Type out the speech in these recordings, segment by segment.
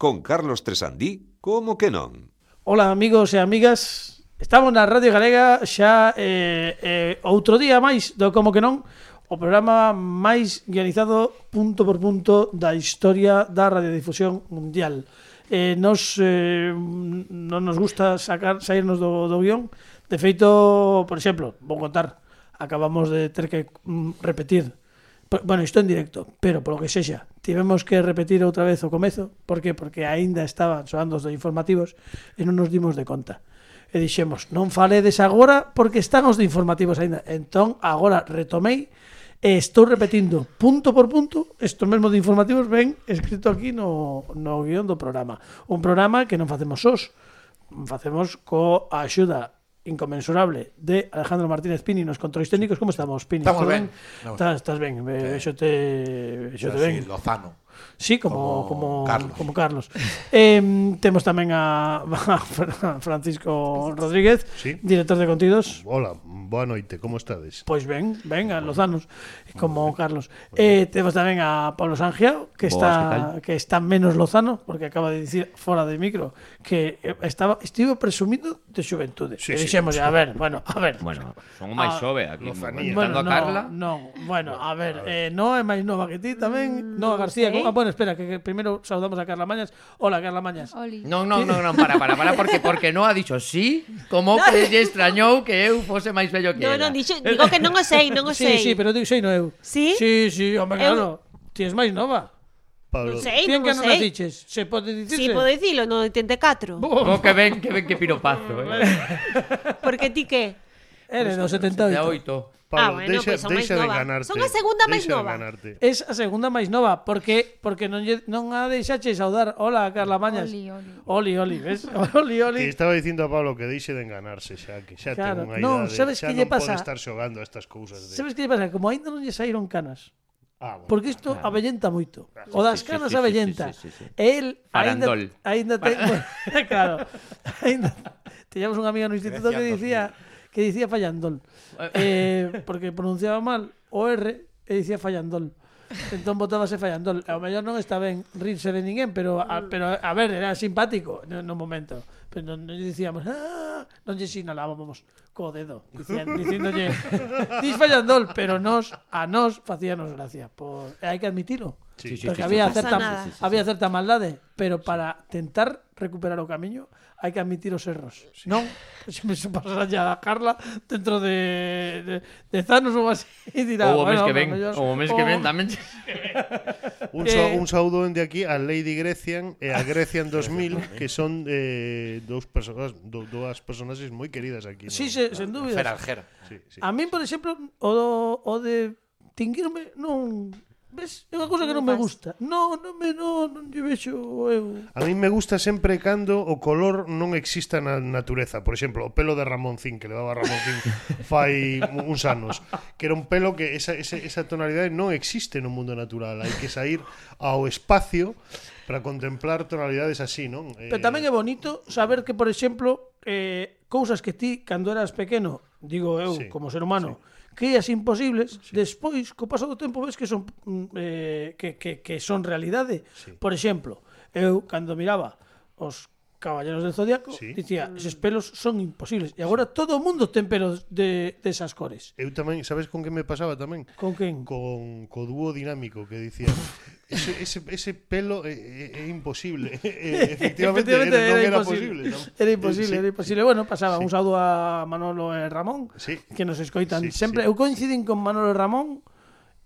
con Carlos Tresandí, como que non? Ola amigos e amigas, estamos na Radio Galega xa eh, eh, outro día máis do como que non o programa máis guionizado punto por punto da historia da radiodifusión mundial. Eh, nos eh, non nos gusta sacar sairnos do, do guión. De feito, por exemplo, vou contar, acabamos de ter que mm, repetir bueno, isto en directo, pero polo que sexa, tivemos que repetir outra vez o comezo, por que? Porque aínda estaban soando os informativos e non nos dimos de conta. E dixemos, non faledes agora porque están os de informativos aínda. Entón, agora retomei e estou repetindo punto por punto isto mesmo de informativos ven escrito aquí no, no guión do programa. Un programa que non facemos sós, facemos co axuda inconmensurable de Alejandro Martínez Pini nos controis técnicos. Como estamos, Pini? Estamos ben. Estás, estás ben. Eso te, eso te ben. Lozano. Sí, como, como, Como Carlos. como Carlos. Eh, temos tamén a, a Francisco Rodríguez, Sí. director de contidos. Hola, boa noite, como estades? Pois ben, ben, a Lozanos, como Carlos. Eh, temos tamén a Pablo Sangiao, que está que que está menos Lozano, porque acaba de dicir fora de micro que eh, estaba estivo presumindo de xuventude. Sí, e sí. dixemos, a ver, bueno, a ver. Bueno, son máis Ah, xove aquí. Bueno, a Carla. No, bueno, a ver, eh, no é máis nova que ti tamén, Noa García. sei. Ah, bueno, espera, que, que primeiro saudamos a Carla Mañas. Hola, Carla Mañas. Oli. Non, non, non, non, para, para, para, porque porque non ha dicho sí, como que lle extrañou que eu fose máis bello que No, ela. non, dixo, digo que non o sei, non o Sí, sei. sí, pero digo, sei no eu. Sí? Sí, sí, hombre, Eu- claro. Ti és máis nova. Pablo. Non sei, Tien non que o non sei. diches. Se pode dicirse. Si, sí, podo dicilo, no 84. Bo, oh, que ven, que ven que piropazo, eh. Porque ti que? Era no 78. 78. Pablo, ah, bueno, deixa, pois pues, deixa de nova. ganarte. Son a segunda máis nova. Es a segunda máis nova, porque porque non lle, non a deixache saudar. Hola, Carla Mañas. Oli, oli. Oli, oli, ves? Oli, oli. Que estaba dicindo a Pablo que deixe de enganarse xa, que xa claro. ten unha idade. Non, sabes que lle pasa? estar xogando a estas cousas. De... Sabes que lle pasa? Como aínda non lle saíron canas. Ah, bueno, porque isto claro. avellenta moito. Claro. O das canas sí, sí, avellenta. Sí, sí, sí, sí. El aínda aínda ten, claro. Aínda teñamos un amigo no instituto Gracias, que dicía que dicía Fallandol. Eh. eh, porque pronunciaba mal o R e dicía Fallandol. Entón botábase Fallandol. Ao mellor non está ben rirse de ninguén, pero a, pero a ver, era simpático no, no momento. Pero non, non dicíamos, ¡Ah! non lle sinalábamos co dedo, dicían, dicíndolle, dis Fallandol, pero nos, a nos facíanos gracia. Por... Hai que admitilo. Sí, sí, porque sí, había, certa, había certa maldade, pero para tentar recuperar o camiño hai que admitir os erros. Sí. Non? Se me pasará a Carla dentro de, de, de Zanos ou así. Dirá, ou o mes bueno, que ven. Ou o mes que ven tamén. un, so, eh, un saúdo de aquí a Lady Grecian e a ah, Grecian 2000 que son eh, dous persoas, do, dúas personaxes moi queridas aquí. Sí, no? se, sen dúbida. Sí, sí. A min, por exemplo, o, do, o de Tinguirme non Ves, é unha cousa que non me gusta. Non, non me non, non lle vexo eu. A min me gusta sempre cando o color non exista na natureza. Por exemplo, o pelo de Ramoncín que levaba Ramoncín fai uns anos, que era un pelo que esa esa esa tonalidade non existe no mundo natural. Hai que sair ao espacio para contemplar tonalidades así, non? Eh... Pero tamén é bonito saber que, por exemplo, eh cousas que ti cando eras pequeno, digo eu sí, como ser humano, sí que imposibles, sí. despois, co paso do tempo, ves que son mm, eh, que, que, que son realidade. Sí. Por exemplo, eu, cando miraba os Caballeros del Zodíaco sí. dicía, mm. eses pelos son imposibles. E agora todo o mundo ten pelos de, de esas cores. Eu tamén, sabes con que me pasaba tamén? Con quen? Con co dúo dinámico que dicía, ese, ese, ese pelo é, é, é imposible. Efectivamente, Efectivamente era, era, non imposible, era imposible. Era imposible, era imposible, sí. era imposible. Bueno, pasaba sí. un saúdo a Manolo e Ramón, sí. que nos escoitan sí, sempre. Sí. Eu coincidín con Manolo e Ramón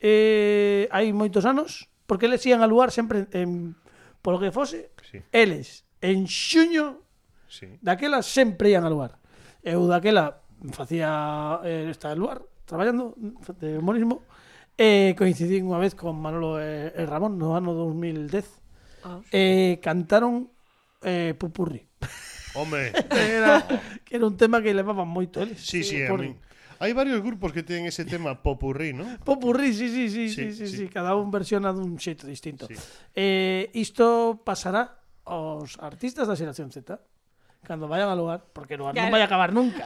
eh, hai moitos anos, porque eles ian a lugar sempre en, polo que fose, sí. eles en xuño sí. daquela sempre ian a lugar. Eu daquela facía eh, esta lugar traballando de humorismo e eh, coincidí unha vez con Manolo e eh, Ramón no ano 2010. Ah, sí. Eh, cantaron eh, Pupurri. Home. era, que era un tema que levaban moito eles. Sí, sí, sí por... mí. Hai varios grupos que teñen ese tema popurrí, ¿no? Popurrí, sí, sí, sí, sí, sí, sí, sí. sí. cada un versiona dun xeito distinto. Sí. Eh, isto pasará os artistas da xeración Z cando vayan a lugar, porque lugar claro. Ah. non vai acabar nunca.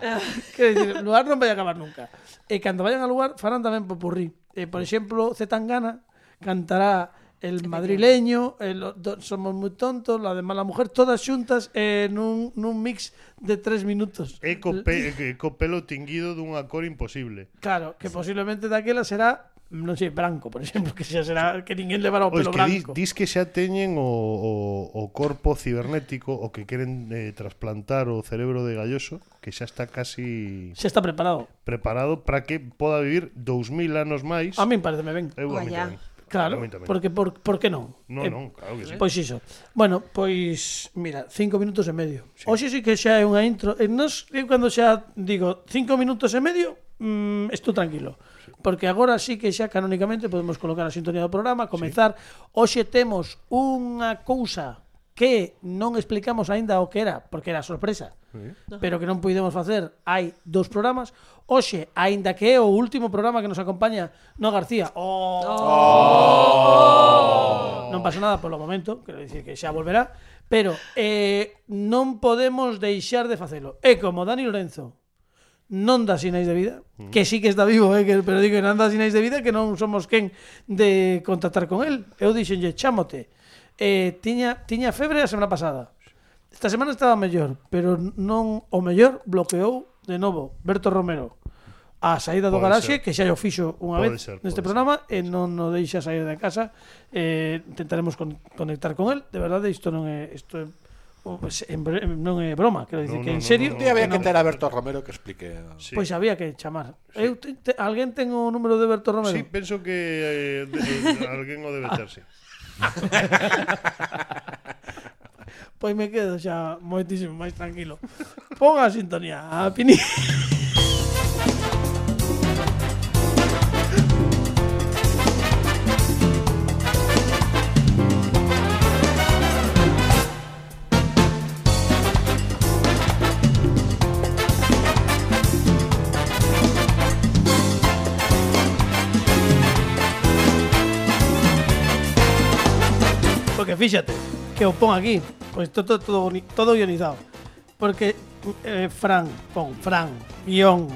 Quer dizer, lugar non vai acabar nunca. E cando vayan a lugar, farán tamén popurrí. E, por exemplo, Zetangana cantará el madrileño, el, do, somos moi tontos, la de mala mujer, todas xuntas eh, nun, nun mix de tres minutos. E co, pe, e co pelo tinguido dunha cor imposible. Claro, que posiblemente daquela será non sei, branco, por exemplo, que xa será que ninguén levará o pelo pois que branco. Dis, dis que xa teñen o, o, o corpo cibernético o que queren eh, trasplantar o cerebro de Galloso, que xa está casi Xa está preparado. Preparado para que poda vivir 2000 anos máis. A min pareceme ben. Eu, a mí tamén. Claro, porque por, por que non? Non, eh, non, claro que sí. Pois iso. Bueno, pois, mira, cinco minutos e medio. Sí. Oxe sí que xa é unha intro. E nos, eu cando xa digo cinco minutos e medio, mm, estou tranquilo. Porque agora sí que xa canonicamente podemos colocar a sintonía do programa, comezar. Sí. Hoxe temos unha cousa que non explicamos aínda o que era, porque era sorpresa. Sí. Pero que non puidemos facer, hai dous programas. Hoxe, aínda que é o último programa que nos acompaña no García. Oh! oh! oh! Non pasa nada polo momento, quero dicir que xa volverá, pero eh, non podemos deixar de facelo. E como Dani Lorenzo non dá sinais de vida, que sí que está vivo, eh, que, pero digo que non dá sinais de vida, que non somos quen de contactar con el. Eu dixenlle, chámote. Eh, tiña, tiña febre a semana pasada. Esta semana estaba mellor, pero non o mellor bloqueou de novo Berto Romero a saída do garaxe, ser. que xa o fixo unha pode vez ser, neste programa, ser. e non o deixa sair da casa. Eh, intentaremos con, conectar con el. De verdade, isto non é... Isto é Oh, pues, en, non é broma, quero dicir no, que no, en serio, no, no, no, había que, que ter a Berto Romero que explique. Eh. Sí. Pois pues había que chamar. Sí. Eu te, te, alguén ten o número de Berto Romero? Sí, penso que eh, de, de, alguén o debe ter, sí. pois me quedo xa moitísimo máis tranquilo. Ponga a sintonía a Pini. Fíxate, que o pon aquí, pois todo, todo, todo guionizado. Porque eh, Fran, pon Fran, guion,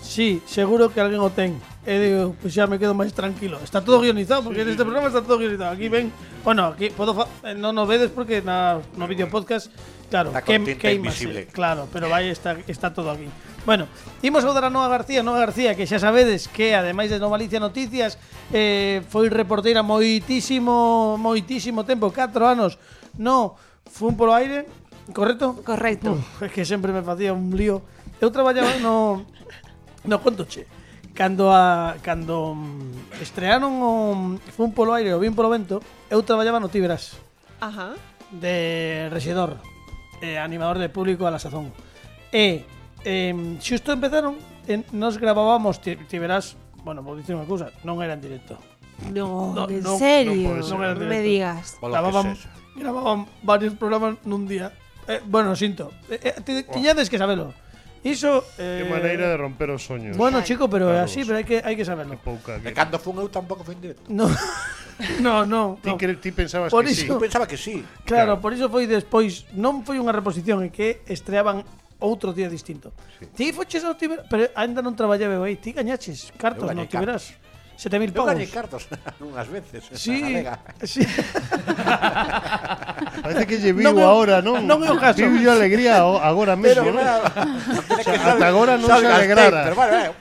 sí, seguro que alguén o ten. E digo, pois xa me quedo máis tranquilo. Está todo guionizado, porque neste programa está todo guionizado. Aquí ven, bueno, aquí fa- eh, non o vedes porque na, no vídeo podcast, claro, que, invisible. Claro, pero vai está, está todo aquí. Bueno, imos saudar a Noa García Noa García, que xa sabedes que Ademais de Novalicia Noticias eh, Foi reporteira moitísimo Moitísimo tempo, 4 anos No, fun polo aire Correcto? Correcto. Uf, Es que sempre me facía un lío. Eu traballaba no No contoche Cando a cando mm, estrearon o Fun polo aire o Vin polo vento Eu traballaba no Tibras Ajá. De rexedor eh, Animador de público a la sazón. E eh, xusto empezaron, en, nos grabábamos, ti, ti verás, bueno, vou dicir unha cousa, non era en directo. No, no en no, serio, non, non, me digas. Gravaban, gravaban varios programas nun día. Eh, bueno, sinto, eh, eh, tiñades que sabelo. Iso eh, Que maneira de romper os soños Bueno, chico, pero é así, pero hai que, hai que saberlo. Que pouca, que... E cando fun eu tampouco foi en directo. No, no, no, no. Ti, que, ti pensabas por que iso, sí Eu pensaba que sí. Claro, claro. por iso foi despois Non foi unha reposición É que estreaban outro día distinto. Sí. Ti foches ao Tiberas, pero ainda non traballaba eu aí, ti gañaches cartos no Tiberas. 7.000 pavos. Eu gañei cartos unhas veces. Sí, sí. Parece que lle viu non, agora, non? Non é o caso. Viu alegría agora mesmo, pero, claro, o sea, ata agora non se alegrara. Pero, bueno, eh.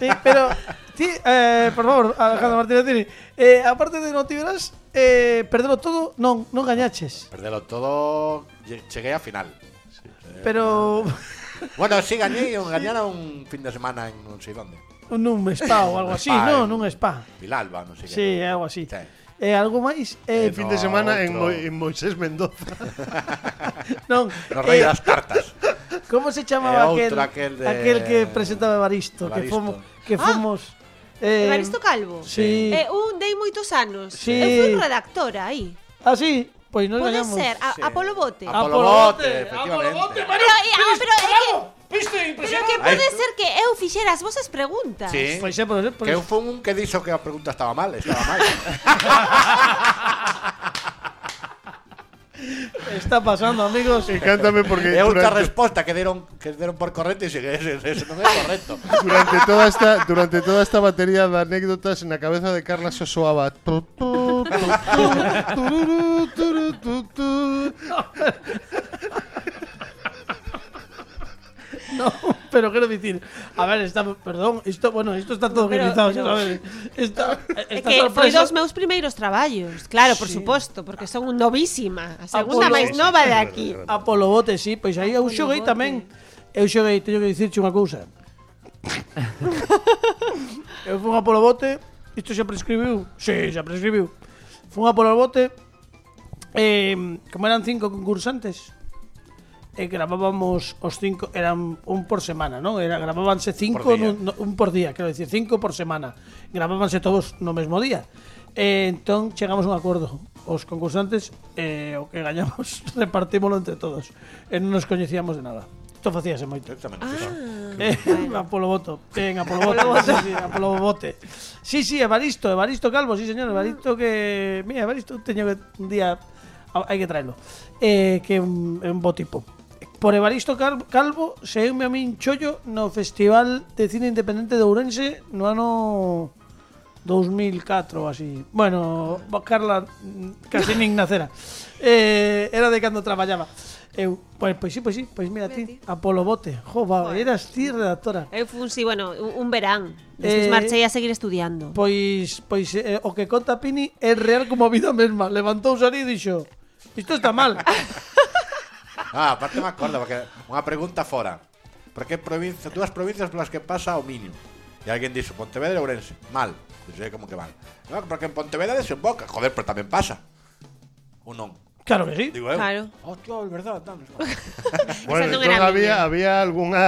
Sí, pero ti, eh, por favor, Alejandro Martínez Tini, eh, aparte de non Tiberas, eh, perdelo todo, non, non gañaches. Perdelo todo, cheguei a final. Pero... bueno, si sí, gañei, gañara un fin de semana en non sei onde. Nun spa ou algo así, non? Eh, Nun spa. Vilalba, non sei que. Sí, algo así. Sí. Eh, algo máis eh, eh, fin de semana no, en, Mo en Moisés Mendoza. non. No rei eh, das cartas. Como se chamaba eh, aquel aquel, de... aquel que presentaba Evaristo, Evaristo. que fomos que ah, fomos ah, eh, Evaristo Calvo. Sí. Eh, un dei moitos anos. Sí. Eu fui redactora aí. Ah, sí? Pois non Pode ganhamos. ser, a, sí. Apolo Bote. Apolo Bote, efectivamente. Apolo Bote, pero, pero, pero, ah, pero, eh, Viste, Pero que pode ser que eu fixera as vosas preguntas. Sí. Pois é, por exemplo. Que eu fun un que dixo que a pregunta estaba mal, estaba mal. está pasando, amigos? Encántame porque outra durante, resposta que deron que deron por correcto e sigue ese, ese non é correcto. durante toda esta durante toda esta batería de anécdotas na cabeza de Carla se soaba No, pero quero dicir, a ver, está, perdón, isto, bueno, isto está todo pero, organizado, pero, sabes? Esta, esta é que sorpresa... dos meus primeiros traballos, claro, por sí. suposto, porque son un novísima, a segunda Apolo, máis nova de aquí. Apolo Bote, sí, pois aí eu xoguei tamén. Eu xoguei, teño que dicirche unha cousa. eu fui a Apolo Bote, isto xa prescribiu? Sí, xa prescribiu. Fui a Apolo Bote, eh, como eran cinco concursantes, Eh, e gravábamos os cinco, eran un por semana, non? Era, gravábanse cinco, por nun, no, un por día, quero dicir, cinco por semana. Gravábanse todos no mesmo día. E entón chegamos a un acordo Os concursantes eh, o que gañamos Repartímolo entre todos E non nos coñecíamos de nada Isto facíase moito. Ah, eh, bueno. a polo voto. Ben, a polo voto. sí, sí, a polo bote. Sí, sí, Evaristo, Evaristo Calvo, sí, señor. Evaristo que... Mira, Evaristo teño que un día... Hai que traelo. Eh, que é un, un bo tipo por Evaristo Calvo saíume a min chollo no Festival de Cine Independente de Ourense no ano 2004 así. Bueno, Carla casi nin nacera. Eh, era de cando traballaba. Eu, pois, pois sí, pois sí, pois mira ti, Apolo Bote. Jo, va, bueno. eras ti redactora. Eu fun, sí, bueno, un verán. Despois eh, marchei a seguir estudiando. Pois, pois eh, o que conta Pini é real como a vida mesma. Levantou o e dixo, isto está mal. Ah, aparte me acordo, porque unha pregunta fora. Por que provincia, dúas provincias polas que pasa o mínimo? E alguén dixo, Pontevedra e Ourense. Mal. Dixo, como que mal. No, porque en Pontevedra desemboca. Joder, pero tamén pasa. Ou non? Claro que sí. Digo eu. Claro. Oh, tío, é verdad. Tal, Bueno, non entón era había, miña. había algunha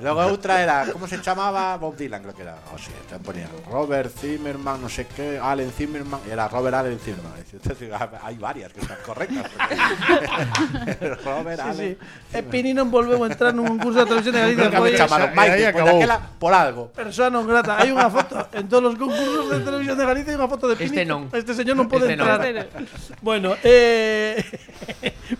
Logo outra era, como se chamaba? Bob Dylan, creo que era. O sea, te ponía Robert Zimmerman, no sé qué, Allen Zimmerman, y era Robert Allen Zimmerman. Entonces, ah, hay varias que están correctas. porque- Robert. Allen. E Pini non volveu a entrar nun concurso de televisión de Galicia. Nunca me Foi chamaron esa- máis aí despois acabou. daquela por algo. persona non grata. Hai unha foto en todos os concursos de televisión de Galicia hai unha foto de Pini. Este non. Este señor non pode Este non. entrar. bueno, Bueno, eh,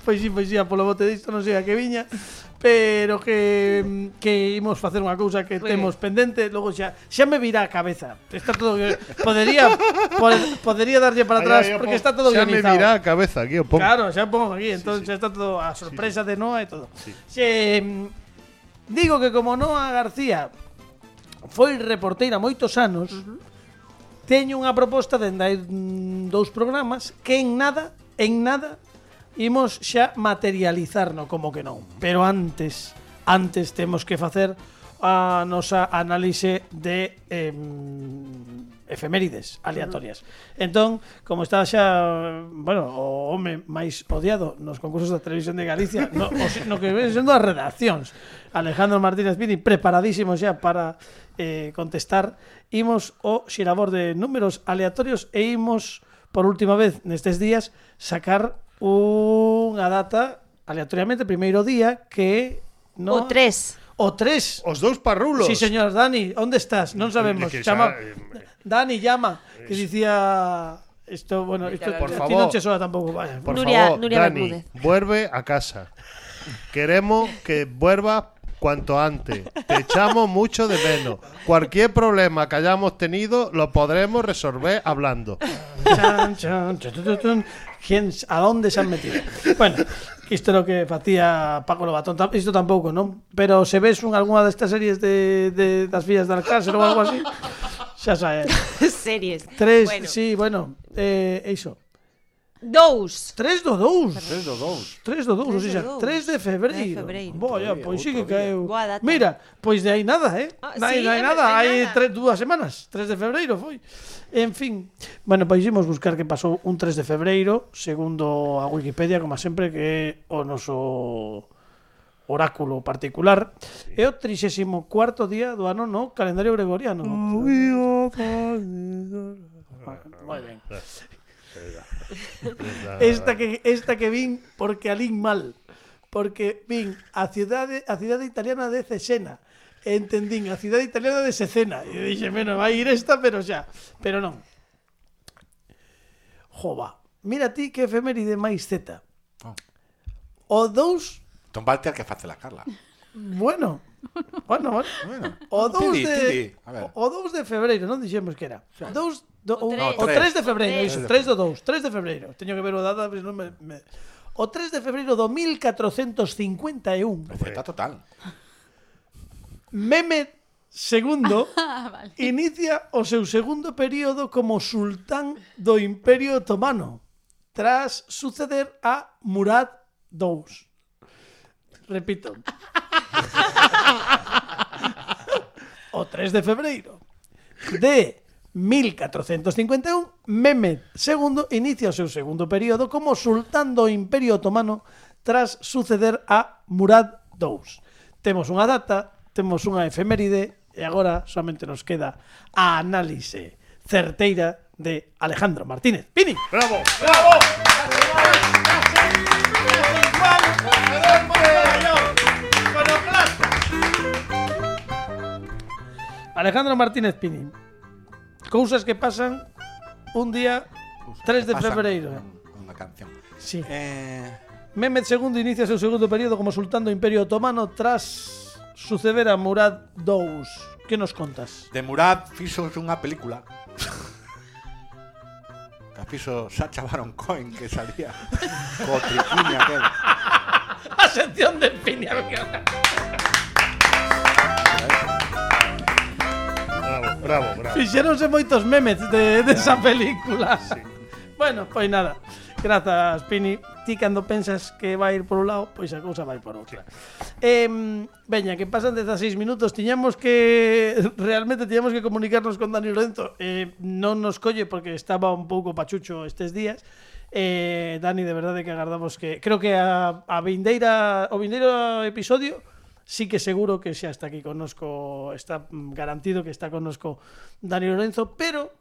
pois si, pois si, polo bote disto non sei a que viña, pero que que imos facer unha cousa que temos pendente, logo xa xa me virá a cabeza. Está todo podería podería darlle para atrás porque está todo xa organizado. Xa me virá a cabeza aquí o pongo. Claro, xa pongo aquí, entonces sí, sí. xa está todo a sorpresa sí, sí. de Noa e todo. Sí. Xe, digo que como Noa García foi reporteira moitos anos, uh -huh teño unha proposta dende hai mm, dous programas que en nada en nada imos xa materializarno como que non. Pero antes, antes temos que facer a nosa análise de eh, efemérides aleatorias. Entón, como está xa, bueno, o home máis odiado nos concursos da televisión de Galicia, no, o, no que ven sendo as redaccións. Alejandro Martínez Vini preparadísimo xa para eh, contestar. Imos o xirabor de números aleatorios e imos por última vez nestes días sacar unha data aleatoriamente primeiro día que no O 3. o 3 Os dous parrulos. Sí, señor Dani, onde estás? Non sabemos. Que Chama xa, eh, Dani llama que dicía isto, bueno, isto Por favor. non che soa tampouco, vaya. Por Nuria- favor, Nuria Dani, Bermúdez. vuelve a casa. Queremos que vuelva cuanto antes. Te echamos mucho de menos. Cualquier problema que hayamos tenido lo podremos resolver hablando. ¿A dónde se han metido? Bueno, esto es lo que hacía Paco Lobatón. Esto tampoco, ¿no? Pero se ve en alguna de estas series de, de las villas del cárcel o algo así. Ya sabes. series. Tres, sí, bueno, eh, eso. 2. 3 do 2. 3 do 2. 3 do 2, ou seja, 3 de febreiro. De febreiro. Boa, pois sí que caeu. Mira, pois de aí nada, eh? Ah, sí, de nada, hai tres dúas semanas, 3 de febreiro foi. En fin, bueno, pois imos buscar que pasou un 3 de febreiro, segundo a Wikipedia, como sempre, que é o noso oráculo particular é o 34º día do ano no calendario gregoriano. Moi ben esta que esta que vin porque alín mal, porque vin a cidade a cidade italiana de Cesena. Entendín, a cidade italiana de Cesena. E dixe, bueno, vai ir esta, pero xa. Pero non. Jova, mira ti que efeméride máis Z. Oh. O 2... Tom al que face la Carla. Bueno, O non. Bueno. O 2 de tidi. o 2 de febreiro, non dixemos que era. O 2 do, o, o 3 de febreiro, iso, 3 do 2, 3 de febreiro. Teño que ver o data, pero non me, me... O 3 de febreiro do 1451. Receta total. Meme Segundo, ah, vale. inicia o seu segundo período como sultán do Imperio Otomano, tras suceder a Murad II. Repito. o 3 de febreiro de 1451, Mehmed II inicia o seu segundo período como sultán do Imperio Otomano tras suceder a Murad II. Temos unha data, temos unha efeméride e agora solamente nos queda a análise certeira de Alejandro Martínez. Pini. Bravo. Bravo. Bravo. Alejandro Martínez Pini. Cousas que pasan un día 3 de febreiro. Eh. Unha canción. Sí. Eh... Mehmet II inicia seu segundo período como sultán do Imperio Otomano tras suceder a Murad II. Que nos contas? De Murad fixo unha película. a fixo Sacha Baron Cohen que salía co triquiña aquel. a sección de Piña. Bravo, bravo. Fixeronse moitos memes de, desa película. Sí. bueno, pois nada. Grazas, Pini. Ti cando pensas que vai ir por un lado, pois a cousa vai por outra. Sí. Eh, veña, que pasan 16 minutos, tiñamos que realmente tiñamos que comunicarnos con Dani Lorenzo. Eh, non nos colle porque estaba un pouco pachucho estes días. Eh, Dani, de verdade que agardamos que creo que a, a vindeira o vindeiro episodio sí que seguro que xa está aquí conosco, está garantido que está conosco Dani Lorenzo, pero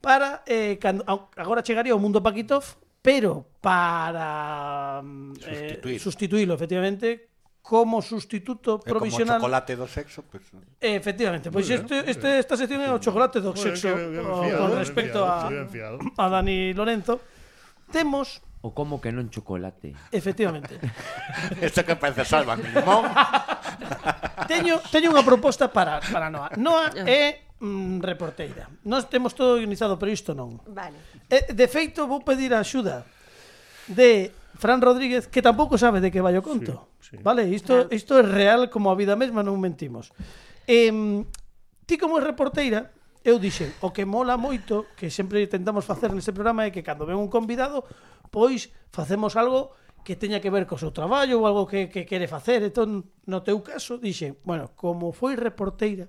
para eh, cando, agora chegaría o mundo Paquitov, pero para mm, eh, sustituílo efectivamente como sustituto eh, é provisional. Como chocolate do sexo, pues. Eh, efectivamente, pois pues este, este, esta sección é o chocolate do sexo bien, bien, bien, o, con respecto a, a Dani Lorenzo. Temos o como que non chocolate. Efectivamente. Esto que parece salva, mi limón. teño, teño unha proposta para, para Noa. Noa é mm, reporteira. Nós temos todo organizado, pero isto non. Vale. E, de feito, vou pedir a axuda de Fran Rodríguez, que tampouco sabe de que vai o conto. Sí, sí. Vale, isto, isto é real como a vida mesma, non mentimos. Eh, ti como reporteira, eu dixen, o que mola moito, que sempre tentamos facer neste programa é que cando ven un convidado, pois facemos algo que teña que ver co seu traballo ou algo que, que quere facer. Entón, no teu caso, dixen, bueno, como foi reporteira,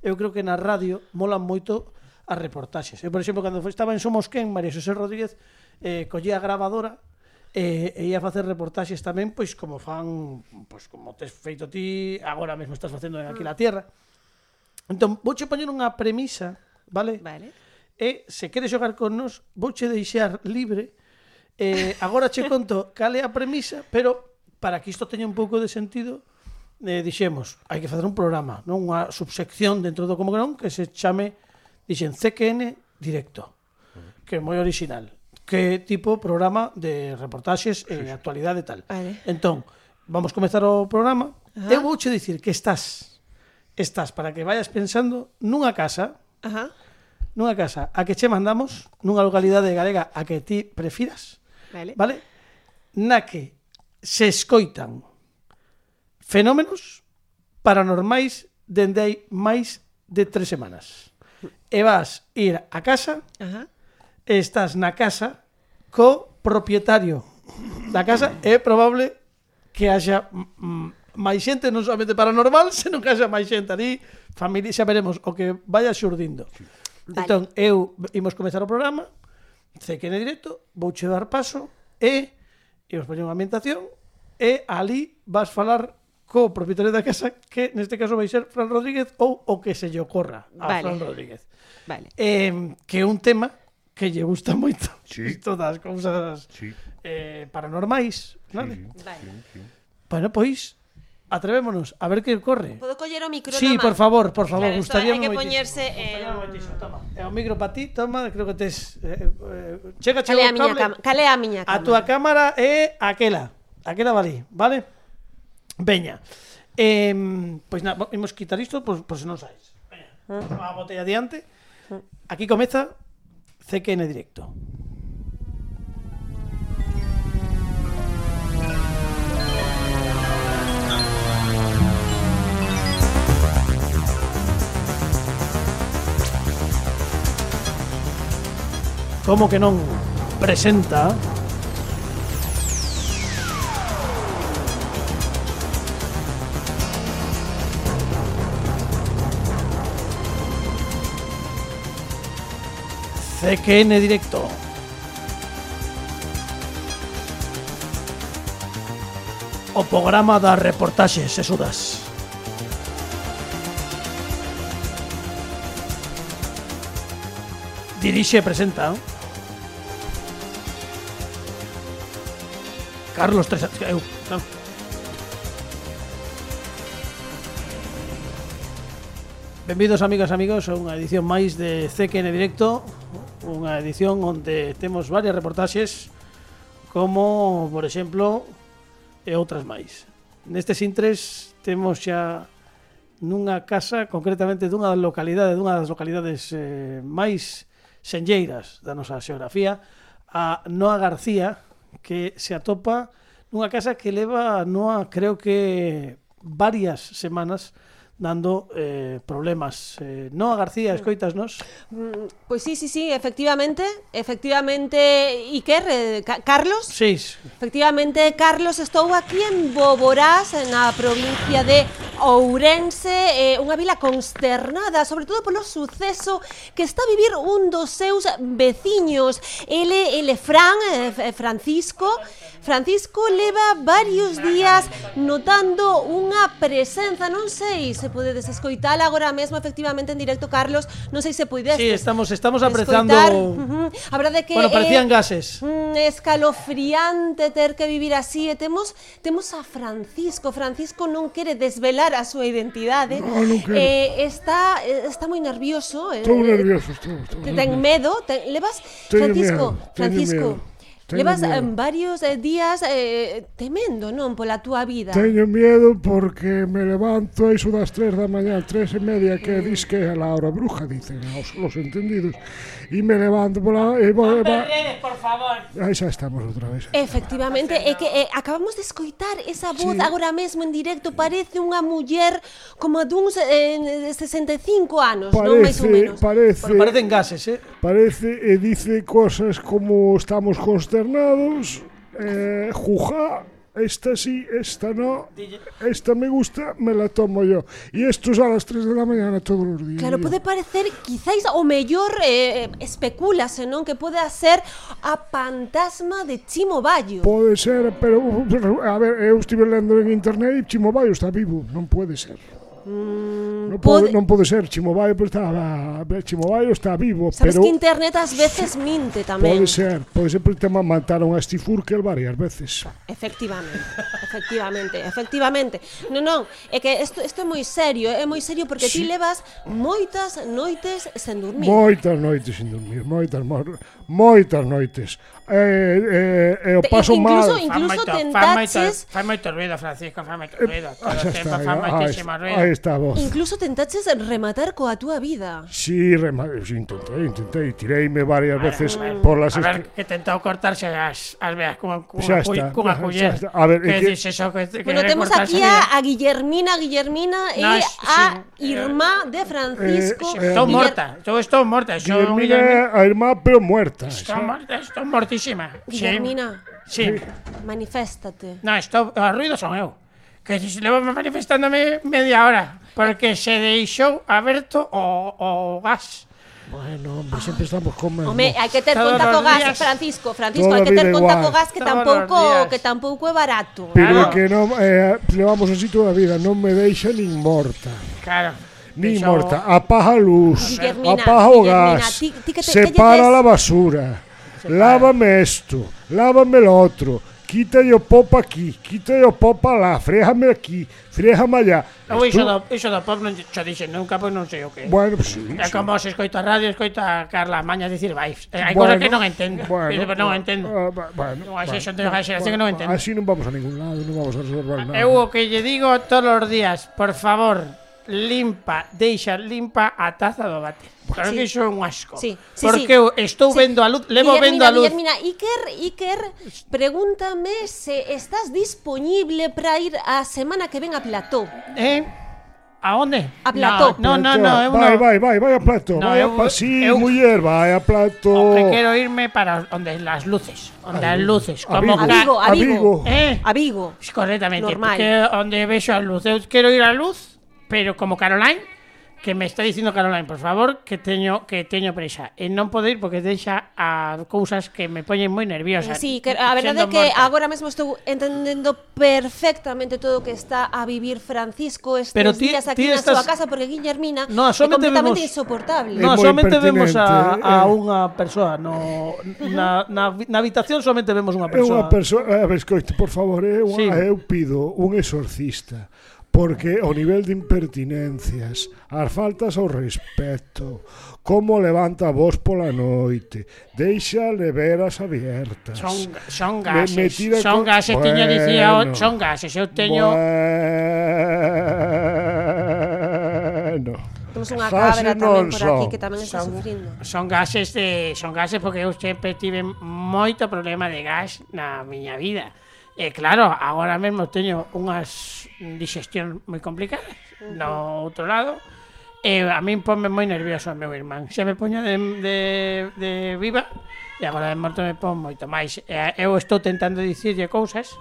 eu creo que na radio molan moito as reportaxes. Eu, por exemplo, cando estaba en Somos Quen, María José Rodríguez, eh, collía a gravadora eh, e, e ia facer reportaxes tamén, pois como fan, pois como tes feito ti, agora mesmo estás facendo en aquí la mm. Tierra. Entón, vouche poñer unha premisa, vale? Vale. E se queres xogar con nos, vouche deixar libre Eh, agora che conto cal é a premisa, pero para que isto teña un pouco de sentido, eh, dixemos, hai que facer un programa, non unha subsección dentro do Como que Non, que se chame, dixen, CQN Directo, que é moi original, que tipo programa de reportaxes e eh, actualidade e tal. Vale. Entón, vamos comezar o programa. Ajá. Eu vouche dicir que estás, estás para que vayas pensando nunha casa, Ajá. nunha casa a que che mandamos, nunha localidade galega a que ti prefiras, Vale. vale? Na que se escoitan fenómenos paranormais dende hai máis de tres semanas. E vas ir a casa, Ajá. e estás na casa co propietario da casa, é probable que haxa máis xente, non solamente paranormal, senón que haxa máis xente ali, familia, xa veremos o que vaya xurdindo. Entón, vale. Entón, eu imos comezar o programa, CQN directo, vou che dar paso e e vos poño unha ambientación e ali vas falar co propietario da casa que neste caso vai ser Fran Rodríguez ou o que se lle ocorra a vale. Fran Rodríguez. Vale. Eh, que é un tema que lle gusta moito sí. isto das cousas sí. eh, paranormais, vale? Sí, sí. Bueno, pois, Atrevémonos, a ver que corre. Podo coller o micro Sí, por favor, por favor, claro, gustaría Hai que poñerse eh... toma. Eh, eh, o micro para ti, toma, creo que tes eh, eh, chega chega cale a miña cama, cale a miña cámara. A túa cámara é aquela. Aquela vale, vale? Veña. Eh, pois na, imos quitar isto por, por se non sabes. Veña. Ah. A botella adiante. Ah. Aquí comeza CQN directo. como que non presenta CQN Directo. O programa das reportaxes sesudas. Dirixe e presenta eh? Carlos Tres eu, non? Benvidos amigas e amigos a unha edición máis de CQN Directo Unha edición onde temos varias reportaxes Como, por exemplo, e outras máis Nestes intres temos xa nunha casa Concretamente dunha localidade, dunha das localidades eh, máis senlleiras da nosa xeografía A Noa García, que se atopa nunha casa que leva, Noa, creo que varias semanas dando eh, problemas. Eh, Noa García, mm. escoitasnos? Mm, pois pues sí, sí, sí, efectivamente, efectivamente, Iker, eh, Ca Carlos? Sí. Efectivamente, Carlos, estou aquí en Boborás, na provincia de Ourense, eh, unha vila consternada, sobre todo polo suceso que está a vivir un dos seus veciños. Ele, ele Fran, eh, eh Francisco, Francisco leva varios días notando unha presenza, non sei, se podedes escoitar agora mesmo efectivamente en directo, Carlos, non sei se podedes sí, estamos estamos apreciando escoitar. Ujú. A verdade é que Bueno, parecían é gases. un escalofriante ter que vivir así e temos temos a Francisco. Francisco non quere desvelar a súa identidade. No, non quero. Eh, está eh, está moi nervioso. eh, Estou eh, nervioso, estou, estou Te ten medo, te, levas Francisco, Francisco. Teño Levas eh, miedo. varios eh, días eh, temendo, non, pola túa vida. Teño miedo porque me levanto iso das tres da mañá, tres e media, que dis que é a hora bruja, dicen os, os entendidos. E me levanto pola... E eh, va, e va... por favor. Ah, Aí xa estamos outra vez. Efectivamente, é que eh, acabamos de escoitar esa voz sí. agora mesmo en directo, parece unha muller como duns eh, 65 anos, parece, non máis ou menos. Parece, Pero parecen gases, eh? Parece e dice cosas como estamos constantes consternados, eh, jujá, esta sí, esta no, esta me gusta, me la tomo yo. Y esto es a las 3 de la mañana todos los días. Claro, pode parecer, quizáis o mellor eh, especulase, non? Que pode ser a fantasma de Chimo Bayo. Pode ser, pero, pero, a ver, eu estive lendo en internet e Chimo Bayo está vivo, non pode ser. Mm, non, pode, pode... non pode ser, Chimobayo pues, está, Chimobayo está vivo, Sabes pero... que internet ás veces minte tamén. Pode ser, pode ser porque tamén mataron a Steve Urkel varias veces. Efectivamente, efectivamente, efectivamente. Non, non, é que isto, isto é moi serio, é moi serio porque sí. ti levas moitas noites sen dormir. Moitas noites sen dormir, moitas, moitas moitas noites. Eh, eh, eh, o paso incluso, mal. Incluso tentaches... Fai moito ruido, Francisco, fai moito eh, ruido. Ah, Todo tempo, fai moitísimo ruido. Aí está. Incluso tentaches rematar coa túa vida. Sí, rema... sí, intentei, intentei. Tireime varias veces por las... A ver, que tentou cortarse as, as veas cunha, cunha, cunha culler. A ver, que, que dices eso? Que, que bueno, temos aquí a, a Guillermina, Guillermina no, e a sí, Irmá eh, de eh, Francisco. Eh, eh, estou morta, estou, estou morta. Guillermina, a Irmá, pero muerta morta. Está eh, morta, estou mortísima. Guillermina. Sí. Maniféstate. No, estou, os ruidos son eu. Que se levo manifestándome media hora, porque se deixou aberto o, o gas. Bueno, hombre, sempre estamos con mesmo. Home, hai que ter Todos conta co gas, días. Francisco, Francisco, Toda hai que ter vida conta igual. co gas que Todos tampouco días. que tampouco é barato. Pero Claro. que non eh, levamos así toda a vida, non me deixa nin morta. Claro ni Pero... morta, apaga a luz, Guillermina, apaga o gas, ti, ti que te, separa que la basura, separa. lávame esto, lávame lo otro, quita o popa aquí, quita o popa lá, fréjame aquí, fréjame allá. Eu iso do, iso do pop non xa dixen nunca, pois non sei o que. Bueno, pues, sí, é sí. como se escoita a radio, escoita a Carla Mañas dicir vibes. Eh, Hai bueno, cosas que non entendo, bueno, pero non bueno, entendo. Uh, ah, bueno, non, así bueno, bueno, xeración que non entendo. Así non vamos a ningún lado, non vamos a resolver eh, nada. Eu o que lle digo todos os días, por favor, limpa, deixa limpa a taza do váter. Claro sí. que iso é un asco. Sí. Sí, porque sí. eu estou sí. vendo a luz, levo Guillermina, vendo a luz. Guillermina, Iker, Iker, pregúntame se estás disponible para ir a semana que ven a Plató. Eh? A onde? A Plató. No, no, no, no, vai, vai, vai, vai a Plató. No, vai eu, a pa... sí, eu, muller, vai a Plató. Onde quero irme para onde las luces, onde as luces, a como a Vigo, a Vigo, a Vigo. Eh? A Vigo. Correctamente, Normal. porque onde vexo a luz. Eu quero ir a luz pero como Caroline, que me está dicindo Caroline, por favor, que teño que teño presa. E non poder porque deixa a cousas que me poñen moi nerviosa. Sí, que a verdade é que morta. agora mesmo estou entendendo perfectamente todo o que está a vivir Francisco estes Pero tí, días aquí na estás... súa casa porque Guillermina no, é completamente vemos... insoportable. No, solamente vemos a, a eh. unha persoa no, na, na, na habitación solamente vemos unha persoa. É unha persoa, a ver, escoite, por favor, é unha, sí. eu pido un exorcista Porque o nivel de impertinencias, as faltas ao respecto, como levanta a voz pola noite, deixa leveras abiertas. Son, son gases, me, me son con... gases, bueno, tiña dicía, son gases, eu teño... Bueno temos unha cabra tamén por aquí que tamén está son, sufrindo. Son gases de son gases porque eu sempre tive moito problema de gas na miña vida. E claro, agora mesmo teño unhas digestión moi complicadas uh -huh. no outro lado. E a min ponme moi nervioso o meu irmán. Se me poña de, de, de viva e agora de morto me pon moito máis. E eu estou tentando dicirlle cousas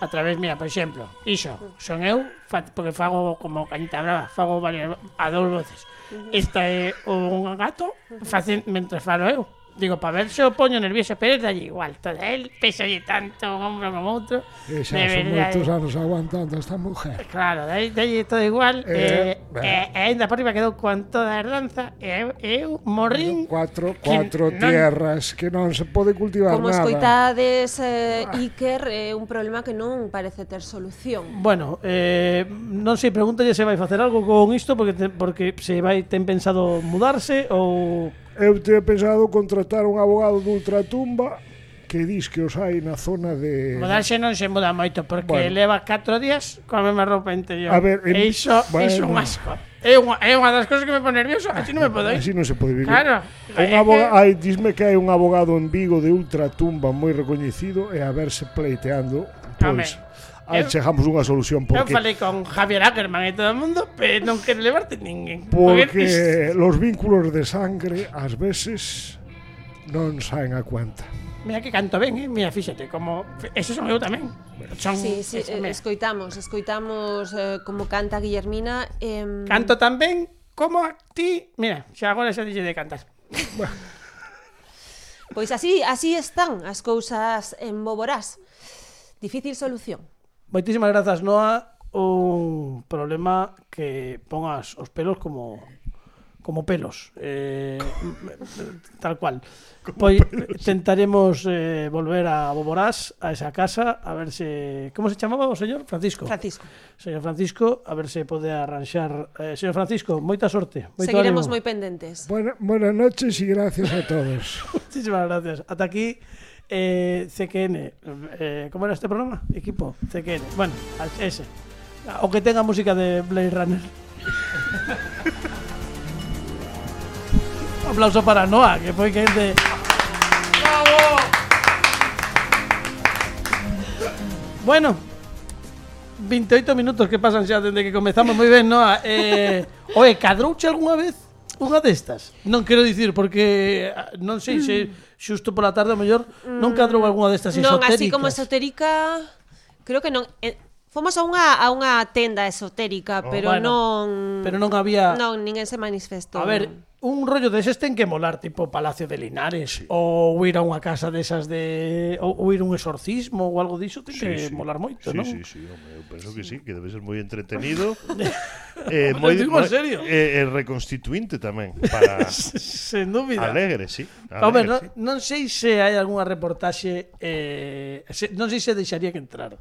a través, mira, por exemplo, iso, son eu, porque fago como cañita brava, fago varias, a dous voces. Esta é un gato, facen, mentre falo eu. Digo, para ver se o poño nervioso Pérez dalle igual. Todo el peso de tanto un hombro como outro. E xa son moitos anos aguantando esta mujer. Claro, dalle, dalle todo igual. Eh, eh, eh, eh e ainda por riba quedou con toda a herdanza. E eu, eu morrín... Cuatro, cuatro que tierras non, que non se pode cultivar como nada. Como escoitades, eh, Iker, é eh, un problema que non parece ter solución. Bueno, eh, non sei, pregúntalle se vai facer algo con isto, porque, te, porque se vai ten pensado mudarse ou Eu te pensado contratar un abogado de ultratumba que dis que os hai na zona de... Mudarse non se muda moito, porque bueno. leva 4 días coa mesma roupa interior. A ver, en... e iso, bueno. iso un asco. É unha, é unha das cousas que me pone nervioso, así non me podo ir. Así non se pode vivir. Claro. Un aboga... hai, disme que hai un abogado en Vigo de ultratumba moi recoñecido e a verse pleiteando, pois... Amén. Ah, chegamos unha solución porque... Eu falei con Javier Ackerman e todo o mundo, pero non quere levarte ninguén. Porque los vínculos de sangre ás veces non saen a cuenta. Mira que canto ben, eh? mira, fíxate, como eso son eu tamén. Son, sí, sí, esa, eh, escoitamos, escoitamos eh, como canta Guillermina. Eh... Canto tan ben como a ti. Mira, xa agora xa dixe de cantar. pois así, así están as cousas en Boborás. Difícil solución. Moitísimas grazas, Noa. Un problema que pongas os pelos como como pelos, eh, tal cual. Pois tentaremos eh, volver a Boborás, a esa casa, a ver se... Como se chamaba o señor? Francisco. Francisco. Señor Francisco, a ver se pode arranxar... Eh, señor Francisco, moita sorte. Moito Seguiremos moi pendentes. Buena, buenas noches e gracias a todos. Muchísimas gracias. Ata aquí eh, CQN. Eh, ¿Cómo era este programa? Equipo CQN. Bueno, ese. O que tenga música de Blade Runner. Aplauso para Noah, que foi que de... Bueno, 28 minutos que pasan xa dende que comezamos moi ben, Noah. Eh, oe, cadrouche algunha vez unha destas? Non quero dicir porque non sei se xusto pola tarde, o mellor, non cadrou algunha destas non, exotéricas. Non, así como esotérica, creo que non. Eh, Fomos a unha a unha tenda esotérica, oh, pero bueno, non Pero non había Non, ninguén se manifestou. A ver, un rollo deses ten que molar tipo Palacio de Linares sí. ou ir a unha casa desas de ou, ou ir un exorcismo ou algo diso ten sí, que sí. molar moito, sí, non? Sí, sí, home, eu penso que sí, que debe ser moi entretenido. eh, moi digo moi, serio. Eh, eh, reconstituinte tamén para sen dúbida. Alegre, sí. Alegre, home, sí. non sei se hai algunha reportaxe eh, se, non sei se deixaría que entrar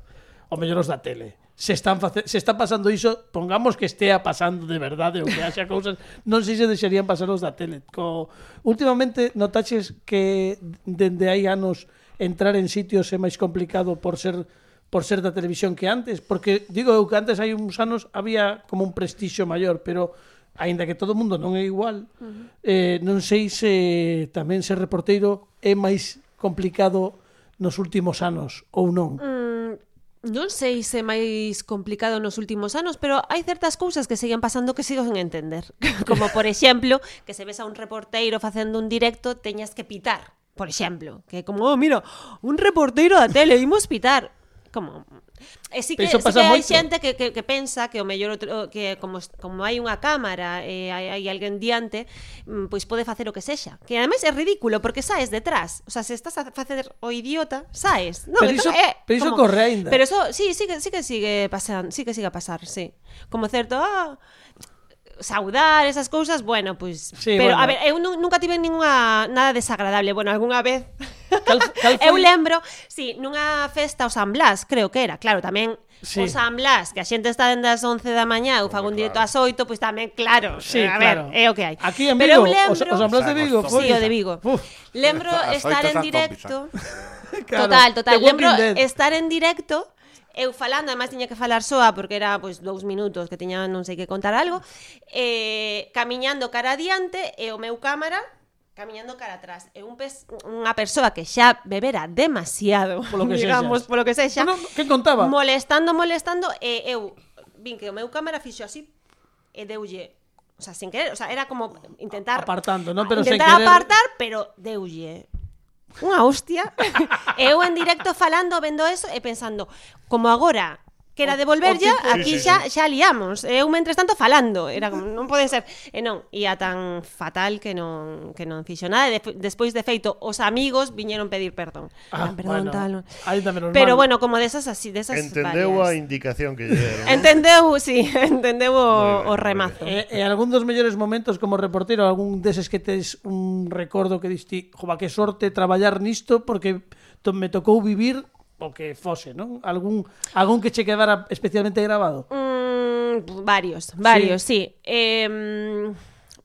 o mellor os da tele se están face, se está pasando iso, pongamos que estea pasando de verdade ou que haxa cousas, non sei se deixarían pasar os da tele. Co, últimamente notaches que dende hai anos entrar en sitios é máis complicado por ser por ser da televisión que antes, porque digo eu que antes hai uns anos había como un prestixio maior, pero aínda que todo o mundo non é igual, uh -huh. eh, non sei se tamén ser reporteiro é máis complicado nos últimos anos ou non. Mm non sei se máis complicado nos últimos anos, pero hai certas cousas que siguen pasando que sigo sen entender. Como, por exemplo, que se ves a un reporteiro facendo un directo, teñas que pitar, por exemplo. Que como, oh, mira, un reporteiro da tele, imos pitar. Como, Eh, e si que, si que hai xente que, que, que pensa que o mellor outro, que como, como hai unha cámara e hai, hai alguén diante, mm, pois pode facer o que sexa. Que ademais é ridículo porque saes detrás. O sea, se estás a facer o idiota, saes. No, pero entón iso, é, pero iso como, corre ainda. Pero iso, sí, sí, que, sí que sigue pasando, sí que sigue a pasar, sí. Como certo, ah, oh, saudar, esas cousas, bueno, pois pues, sí, pero bueno. a ver, eu nunca tive ninguna nada desagradable, bueno, algunha vez. Cal, cal eu lembro, si, sí, nunha festa o San Blas, creo que era, claro, tamén Sí. O San Blas, que a xente está dende as 11 da mañá, eu fago un directo ás 8, pois pues tamén, claro, sí, a ver, claro. é o que hai. Aquí en Vigo, Pero lembro, o, o San Blas de Vigo, foi. Sí, o de Vigo. Uf. Lembro estar en directo. claro, total, total. Lembro estar en directo eu falando, además tiña que falar soa porque era pois dous minutos que tiña non sei que contar algo, eh, camiñando cara adiante e o meu cámara camiñando cara atrás e un pes, unha persoa que xa bebera demasiado, polo que digamos, sexas. polo que sexa. Bueno, que contaba? Molestando, molestando e eu vin que o meu cámara fixo así e deulle O sea, sin querer, o sea, era como intentar apartando, ¿no? Pero intentar apartar, pero deulle unha hostia. e eu en directo falando, vendo eso e pensando, como agora que era devolverlle, aquí xa xa liamos. Eh, Eu mentres tanto falando, era como non pode ser. Eh, e non, ia tan fatal que non que non fixo nada. E de, despois de feito, os amigos viñeron pedir perdón. Ah, ah perdón bueno, tal. Pero bueno, como desas así, desas Entendeu varias. a indicación que lle deron. Entendeu, si, sí, entendeu o, o remazo. E, e eh, algún dos mellores momentos como reportero, algún deses que tes un recordo que diste, jova, que sorte traballar nisto porque to, me tocou vivir o que fose, non? Algún algún que che quedara especialmente grabado? Mm, varios, varios, sí. sí. Eh,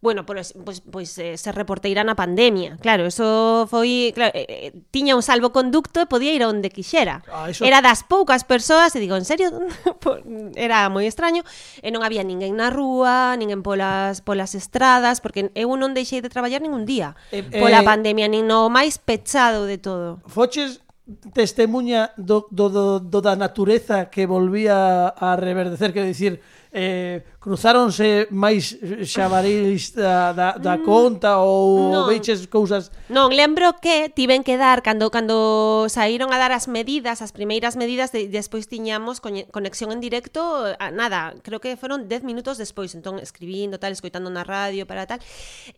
bueno, pois, pois, pois eh, ser reporteira na pandemia. Claro, eso foi... Claro, eh, eh tiña un salvoconducto e podía ir onde quixera. Ah, eso... Era das poucas persoas, e digo, en serio, era moi extraño. E non había ninguén na rúa, ninguén polas, polas estradas, porque eu non deixei de traballar ningún día. Eh, pola eh... pandemia, nin no máis pechado de todo. Foches testemunha do, do, do, do da natureza que volvía a reverdecer, quero dicir, eh, cruzáronse máis xabarís da, da, da mm, conta ou non. veiches cousas? Non, lembro que tiven que dar cando cando saíron a dar as medidas, as primeiras medidas, de, despois tiñamos conexión en directo, a, nada, creo que foron 10 minutos despois, entón escribindo, tal, escoitando na radio para tal.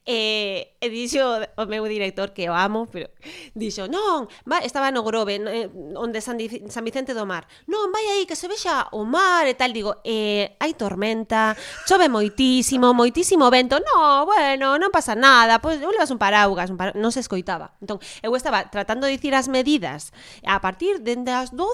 E, e dixo o meu director que o amo, pero dixo, "Non, va, estaba no Grove, eh, onde San, San Vicente do Mar. Non, vai aí que se vexa o mar e tal." Digo, "Eh, hai tormenta, chove moitísimo, moitísimo vento, no, bueno, non pasa nada, pois pues, levas un paraugas, un para... non se escoitaba. Entón, eu estaba tratando de dicir as medidas. A partir dende as 12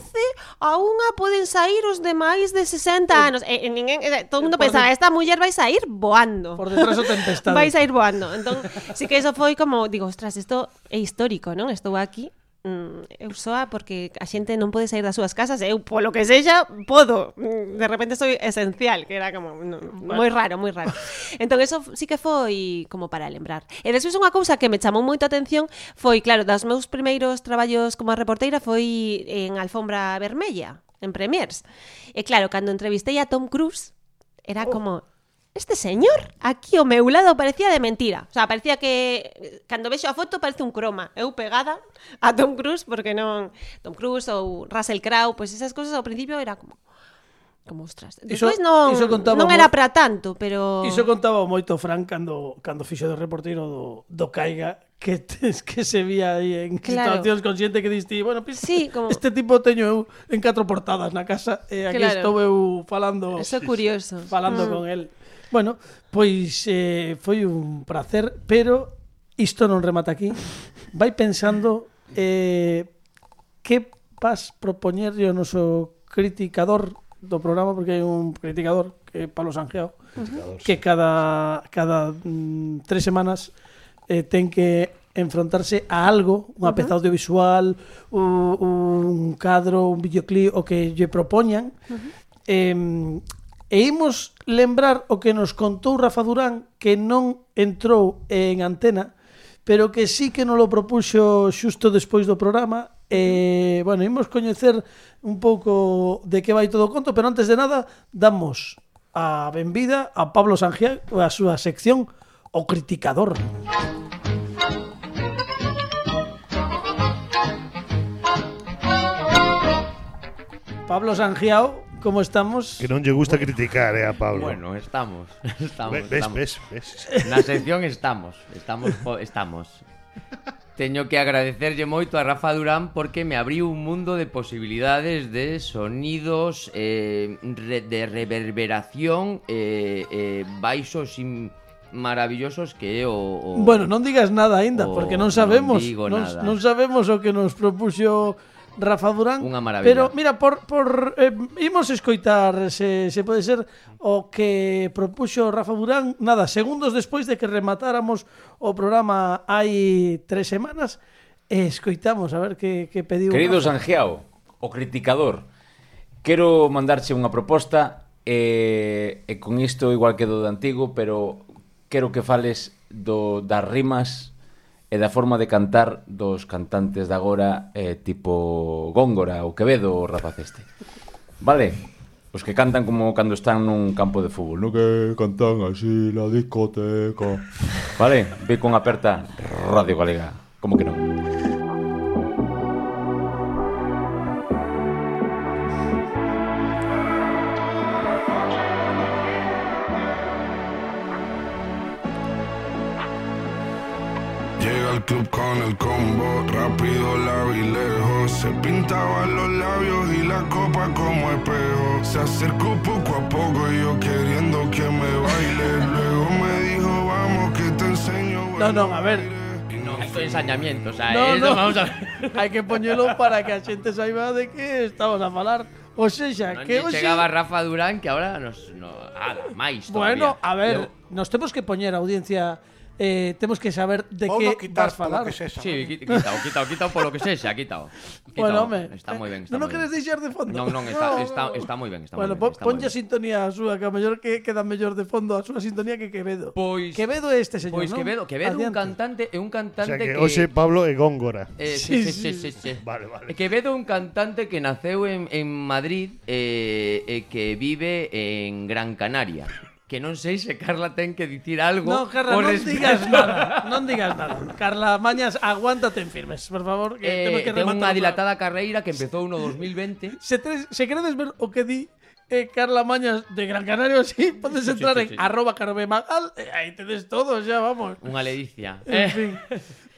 a unha poden sair os de máis de 60 anos. E, e ninguén, e, todo o mundo pensaba, de... esta muller vai sair voando. Por detrás o tempestade. Vai sair voando. Entón, sí que eso foi como, digo, ostras, isto é histórico, non? Estou aquí mm, eu soa porque a xente non pode sair das súas casas, eu polo que sexa podo, mm, de repente sou esencial, que era como no, bueno. moi raro, moi raro. entón eso sí que foi como para lembrar. E despois unha cousa que me chamou moito a atención foi, claro, dos meus primeiros traballos como reporteira foi en Alfombra Vermella, en Premiers. E claro, cando entrevistei a Tom Cruise, era oh. como este señor aquí ao meu lado parecía de mentira. O sea, parecía que cando vexo a foto parece un croma. Eu pegada a Tom Cruise porque non Tom Cruise ou Russell Crowe, pois pues esas cousas ao principio era como como ostras. Despois non iso non era para tanto, pero Iso contaba moito Fran cando cando fixo de reportero do do Caiga que tes, que se vía aí en claro. situacións consciente que diste, bueno, pues, sí, como... este tipo teño eu en catro portadas na casa e aquí claro. estou eu falando. Eso é curioso. Falando mm. con el. Bueno, pois eh, foi un placer, pero isto non remata aquí. Vai pensando eh, que vas propoñerlle ao noso criticador do programa porque hai un criticador que é Pablo Sanjeo, uh -huh. que cada cada mm, tres semanas eh, ten que enfrontarse a algo, unha peza uh -huh. audiovisual, un, un cadro, un videoclip o que lle propoñan. Uh -huh. eh, E imos lembrar o que nos contou Rafa Durán que non entrou en antena, pero que sí que non lo propuxo xusto despois do programa e, bueno, imos coñecer un pouco de que vai todo o conto, pero antes de nada damos a benvida a Pablo Sanjiá a súa sección O Criticador. Pablo Sanjiao, como estamos... Que non lle gusta bueno. criticar, eh, a Pablo. Bueno, estamos, estamos, ves, estamos. Ves, ves. Na sección estamos, estamos, estamos. Teño que agradecerlle moito a Rafa Durán porque me abriu un mundo de posibilidades de sonidos, eh, de reverberación, eh, eh, baixos in maravillosos que é o, o Bueno, non digas nada aínda porque non sabemos, non, digo non, nada. non sabemos o que nos propuxo Rafa Durán. Unha maravilla. Pero mira, por por eh, imos escoitar se se pode ser o que propuxo Rafa Durán nada, segundos despois de que rematáramos o programa hai tres semanas. E escoitamos a ver que que pediu. Querido Rafa. Sangiao, o criticador. Quero mandarche unha proposta e, e con isto igual que do de antigo, pero quero que fales do das rimas e da forma de cantar dos cantantes de agora eh, tipo Góngora ou Quevedo ou rapaz este. Vale, os que cantan como cando están nun campo de fútbol, no que cantan así na discoteca. Vale, ve con aperta Radio Galega, como que non. Club con el combo, rápido la vi lejos. Se pintaba los labios y la copa como espejo. Se acercó poco a poco y yo queriendo que me baile. Luego me dijo, vamos que te enseño. No, no, a ver. No Esto é ensañamiento, o sea, No, no. vamos a ver. Hai que poñelo para que a xente saiba de que estamos a falar. O sexa, Non que hoxe... chegaba Rafa Durán que ahora nos no, ala, máis Bueno, todavía. a ver, Eu- nos temos que poñer a audiencia eh, temos que saber de que vas falar. Que sexa, sí, qui- quitao, quitao, quitao polo que sexa, quitao. quitao. Bueno, home, está moi ben, eh, está non o moi queres deixar de fondo. Non, non, está, está, está moi ben, está bueno, moi ben. está moi ponlle ben. sintonía a súa, que a mellor que queda mellor de fondo a súa sintonía que Quevedo. Pois- Quevedo é este señor, Pois non? Quevedo, Quevedo é un Adiante. cantante, é un O cantante sea que, que hoxe Pablo é góngora. Eh, sí, sí, sí, sí, sí. Vale, vale. Eh, Quevedo é un cantante que naceu en, en Madrid eh, e eh, eh, que vive en Gran Canaria que non sei se Carla ten que dicir algo. No, Carla, non respecto... digas nada, non digas nada. Carla Mañas, aguántate en firmes, por favor, que eh, temos que rematar. Ten unha dilatada carreira que empezou no 2020. Se, tres, se queredes ver o que di eh, Carla Mañas de Gran Canario, sí, podes entrar sí, sí, sí, en arroba carvemagal, eh, aí tedes todo, xa, vamos. Unha ledicia. En eh. fin.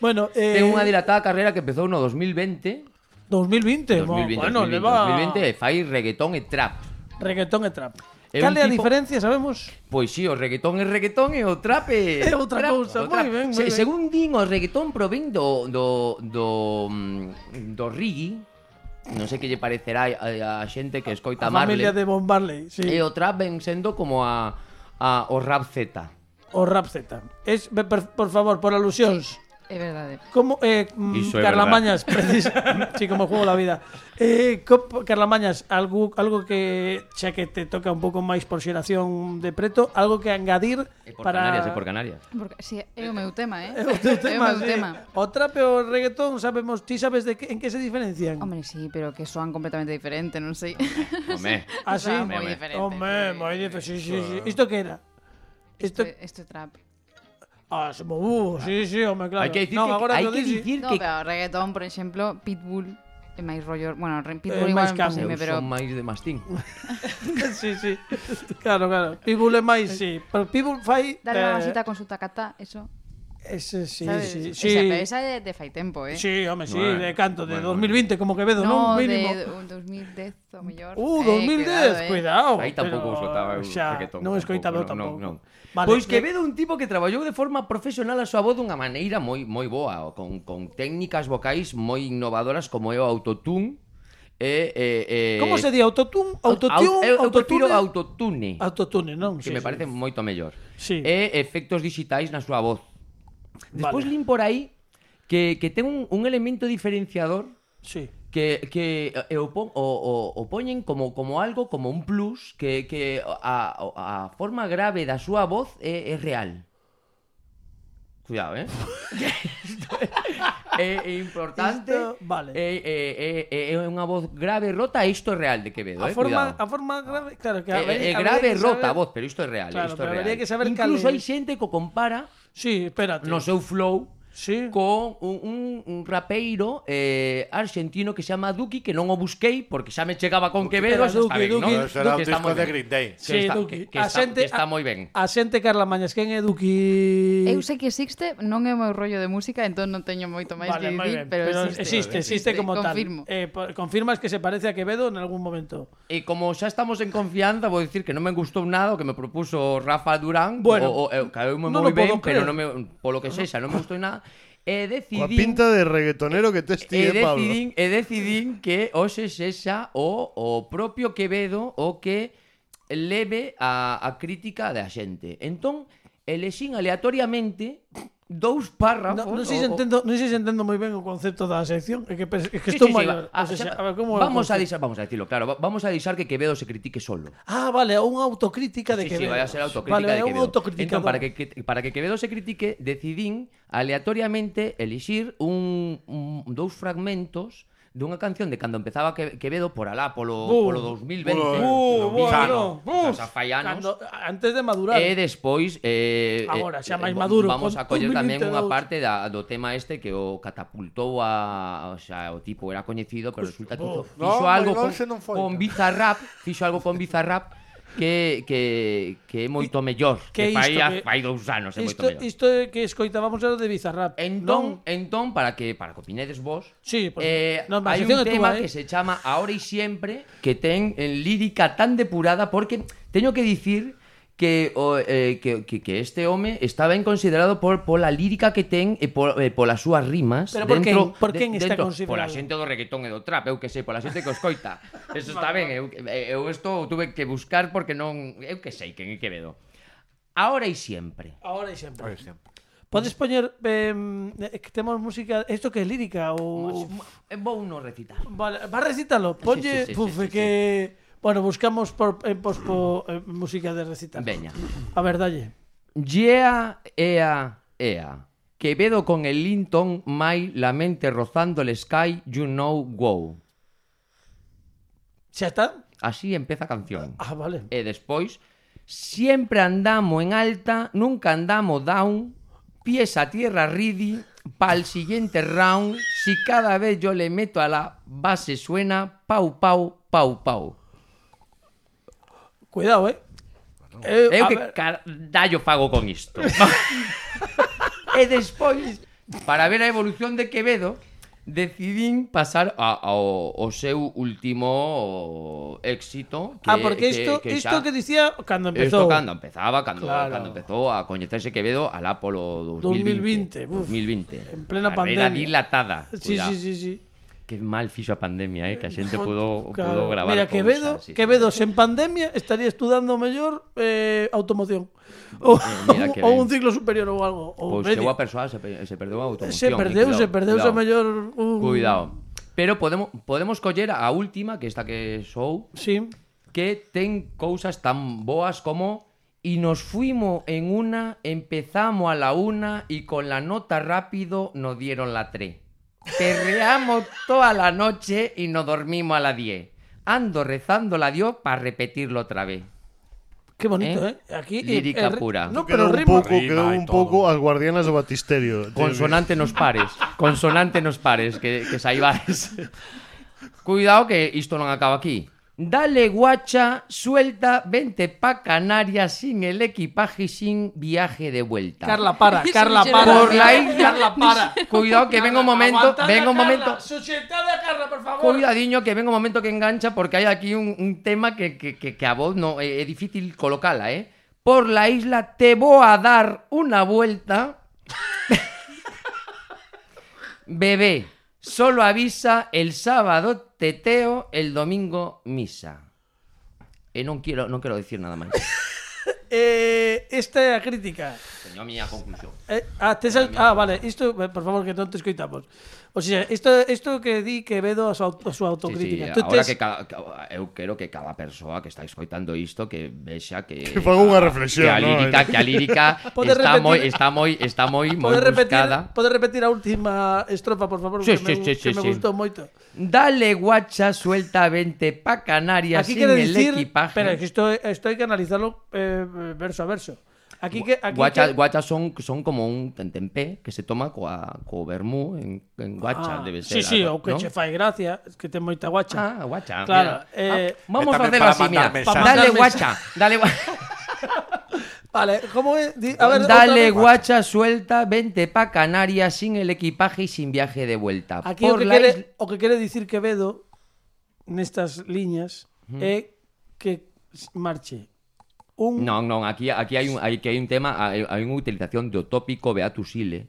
bueno, eh... Ten unha dilatada carreira que empezou no 2020. 2020, 2020 bueno, 2020, leva... 2020 fai reggaetón e trap. Reggaetón e trap. Cal é a tipo... diferencia, sabemos? Pois si, sí, o reggaetón é reggaetón e o trap é... É outra trap, cousa, moi ben, moi Se, ben. Según din, o reggaetón provén do, do, do, mm, do reggae, non sei que lle parecerá a, a xente que escoita a, Marley. A familia de Bob Marley, sí. E o trap ven sendo como a, a o rap Z. O rap Z. Es, per, por favor, por alusións, É verdade. Como eh, mm, Iso é Carla verdad. Mañas, precis, sí, como juego la vida. Eh, co, Carla Mañas, algo algo que xa que te toca un pouco máis por xeración de preto, algo que engadir E por para Canarias, e por Canarias. Porque, sí, é o meu tema, eh? É o teu tema, é o meu sí. tema. O trap e o reggaetón, sabemos, ti sabes de que, en que se diferencian? Hombre, sí, pero que soan completamente diferente, non sei. Home, Ah, sí? Soan moi Home. diferente. Home, moi diferente, sí, sí, sí. Isto que era? Isto, Isto, isto é trap. Ah, uh, sí, sí, home, claro. Hai que dicir no, que, agora hai que, dicir no, que... pero reggaetón, por exemplo, Pitbull é máis rollo, bueno, Pitbull é igual máis paseme, pero son máis de mastín. sí, sí. Claro, claro. Pitbull é máis, sí, pero Pitbull fai Dar eh... unha cita con su tacata, eso. Ese, sí, ¿sabes? sí, sí. Esa, pero esa é de fai tempo, eh? Sí, home, sí, bueno, de canto, de bueno, 2020, como que vedo, non? No, mínimo. de 2010 o mellor. Uh, 2010, eh, cuidado. Eh. cuidado Aí tampouco escoitaba o reggaetón. Non escoitaba tampouco. Non, non. Vale, pois Quevedo é un tipo que traballou de forma profesional a súa voz dunha maneira moi moi boa, con, con técnicas vocais moi innovadoras como é o autotune, Eh, eh, eh, Como se di autotune? Autotune? Eu, eu prefiro autotune. Autotune, non? Que sí, me sí. parece moito mellor. Sí. E efectos digitais na súa voz. Despois vale. lin por aí que, que ten un, un elemento diferenciador sí que, que e o, pon, o, o, o poñen como, como algo, como un plus, que, que a, a forma grave da súa voz é, é real. Cuidado, eh? é, é importante. Isto, vale. É, é, é, é unha voz grave rota, isto é real de Quevedo, a eh? Forma, Cuidado. a forma grave, claro que haber, é, é grave que rota saber... a voz, pero isto é real, claro, isto é real. Que saber Incluso hai xente que o compara Sí, espérate. No seu flow sí. con un, un rapeiro eh, argentino que se chama Duki, que non o busquei porque xa me chegaba con Duki, Quevedo, está Duki, ben, Duki, non? Pero será Duki, un disco de Green Day. Sí, que está, Duki. Que, que, a está, xente, que está moi ben. A, xente, Carla Mañas, quen é Duki? Eu sei que existe, non é o meu rollo de música, entón non teño moito máis vale, que dicir, pero, pero existe. Existe, existe como confirmo. tal. Eh, confirmas que se parece a Quevedo en algún momento. E como xa estamos en confianza, vou dicir que non me gustou nada o que me propuso Rafa Durán, bueno, o, o, eh, o, caeu moi o, moi ben, pero non me, polo que sexa, non me gustou nada, E decidín... Coa pinta de reggaetonero que tes ti, e eh, Pablo. Decidín, e decidín que hoxe sexa o, o propio Quevedo o que leve a, a crítica da xente. Entón, elexín aleatoriamente dous párrafos. Non sei se entendo, non sei se entendo moi ben o concepto da sección, é que é que estou sí, sí, maior. Sí, va, a, ah, o sea, a ver como Vamos a deixar, vamos a dicilo, claro, vamos a deixar que Quevedo se critique solo. Ah, vale, unha autocrítica de sí, Quevedo. Sí, vai a ser autocrítica vale, de Quevedo. Autocrítica entón, para que, que para que Quevedo se critique, decidín aleatoriamente elixir un, un dous fragmentos dunha canción de cando empezaba que, Quevedo por alá, polo, uh, polo 2020. Uh, uh, bueno, uh, xa fai anos. Cando, antes de madurar. E despois... Eh, eh Agora, xa máis maduro. Vamos a coller tamén unha parte da, do tema este que o catapultou a... O xa, o tipo era coñecido, pero resulta que oh, fixo no, algo con, non foi. con Bizarrap, fixo algo con Bizarrap que, que, que é moito mellor que, que fai, isto, que, fai dous anos é isto, moito mellor. Isto que escoitábamos era de Bizarrap. Entón, non? entón para que para que opinedes vos, sí, pues, eh, no, hai un tema tú, eh? que se chama Ahora y Siempre que ten en lírica tan depurada porque teño que dicir que, o, eh, que, que, que este home está ben considerado por pola lírica que ten e por, eh, polas súas rimas Pero por dentro, quen, por quen está dentro, considerado? Pola xente do reggaetón e do trap, eu que sei, pola xente que os coita. Eso está ben, eu, eh, eu isto tuve que buscar porque non, eu que sei quen é Quevedo. Ahora e sempre. Ahora e sempre. Ahora e sempre. Podes poñer eh, que temos música, isto que é lírica ou vou no recitar. Vale, va recítalo. Poñe, sí, sí, sí, puf, sí, sí, que sí. Bueno, buscamos por, eh, en pos, po, eh, música de recital. Veña. A ver, dalle. Yea, ea, ea. Quevedo con el Linton, mai la mente rozando el sky, you know, wow. Xa está? Así empeza a canción. Ah, vale. E despois, siempre andamo en alta, nunca andamo down, pies a tierra ready, pa'l siguiente round, si cada vez yo le meto a la base suena, pau, pau, pau, pau. Cuidado, eh. Eh, Eu a que ver, carallo fago con isto. e despois, para ver a evolución de Quevedo, decidín pasar a, ao, ao seu último éxito. Que, ah, porque isto, que, que isto xa- que dicía cando Isto empezou. cando empezaba, cando, Claro. cando empezou a coñecerse Quevedo alá polo 2020. 2020, uf, 2020. en plena Carrera pandemia. dilatada. Sí, Cuidado. sí, sí, sí. Que mal fixo a pandemia, eh? que a xente Joder, pudo, claro. pudo gravar Mira, Quevedo, sí, sí. Quevedo sen pandemia estaría estudando mellor eh, automoción. Ou, mira que ou ben. un ciclo superior ou algo. Ou Pois medio. chegou a persoa, se, se perdeu a automoción. se eh, perdeu, cuidado, se perdeu, se cuidado. mellor un... Cuidado. Pero podemos podemos coller a última, que esta que sou, Sí. que ten cousas tan boas como y nos fuimos en una, empezamos a la una y con la nota rápido nos dieron la tres. Perreamos toda la noche y nos dormimos a la 10. Ando rezando la Dios para repetirlo otra vez. Qué bonito, eh. Eh? Aquí Lírica el ri- pura. No, pero un Rima e un pouco as guardianas do batisterio. Consonante nos pares. Consonante nos pares, que, que saibades. Cuidado que isto non acaba aquí. Dale guacha, suelta, vente pa Canarias sin el equipaje y sin viaje de vuelta. Carla, para, Carla, para. Por la isla- Carla, para. Cuidado que venga un momento, venga un momento. Sujetad a Carla, por favor. Cuidadiño que venga un momento que engancha porque hay aquí un, un tema que, que, que, que a vos no é, é difícil colocala, eh? Por la isla te voy a dar una vuelta. Bebé, solo avisa el sábado teteo el domingo misa. Eh, no, quiero, no quiero decir nada más. eh, esta é a crítica. Teño a miña conclusión. Eh, ah, tes, a, ah, vale, isto, eh, por favor, que non te escoitamos. O sea, isto, isto que di que vedo a súa, a súa autocrítica. Sí, sí, Tú ahora tes... que cada, eu quero que cada persoa que está escoitando isto que vexa que que faga unha reflexión, que a lírica, ¿no? que a lírica está repetir... moi está moi está moi moi buscada. Pode repetir a última estrofa, por favor, sí, que, sí, me, sí, que sí, me gustou sí. moito. Dale guacha, suelta 20 pa Canarias Aquí sin decir, el equipaje. Espera, que isto, isto hai que analizarlo eh, verso a verso. Aquí que aquí guacha, que... guacha son son como un tentempé que se toma coa co vermú en, en guacha, ah, debe ser. Sí, sí, algo, o que ¿no? che fai gracia, es que ten moita guacha. Ah, guacha. Claro, mira. eh ah, vamos a facelo así, mira. Dale guacha, dale guacha. Vale, como é? A ver, Dale, guacha, suelta, vente pa' Canarias sin el equipaje y sin viaje de vuelta. Aquí Por o, que la quere, isla... o que quere dicir Quevedo nestas liñas é que marche un... Non, non, aquí, aquí hai un, hai, que hai un tema, hai, hai unha utilización do tópico Beatus Ile,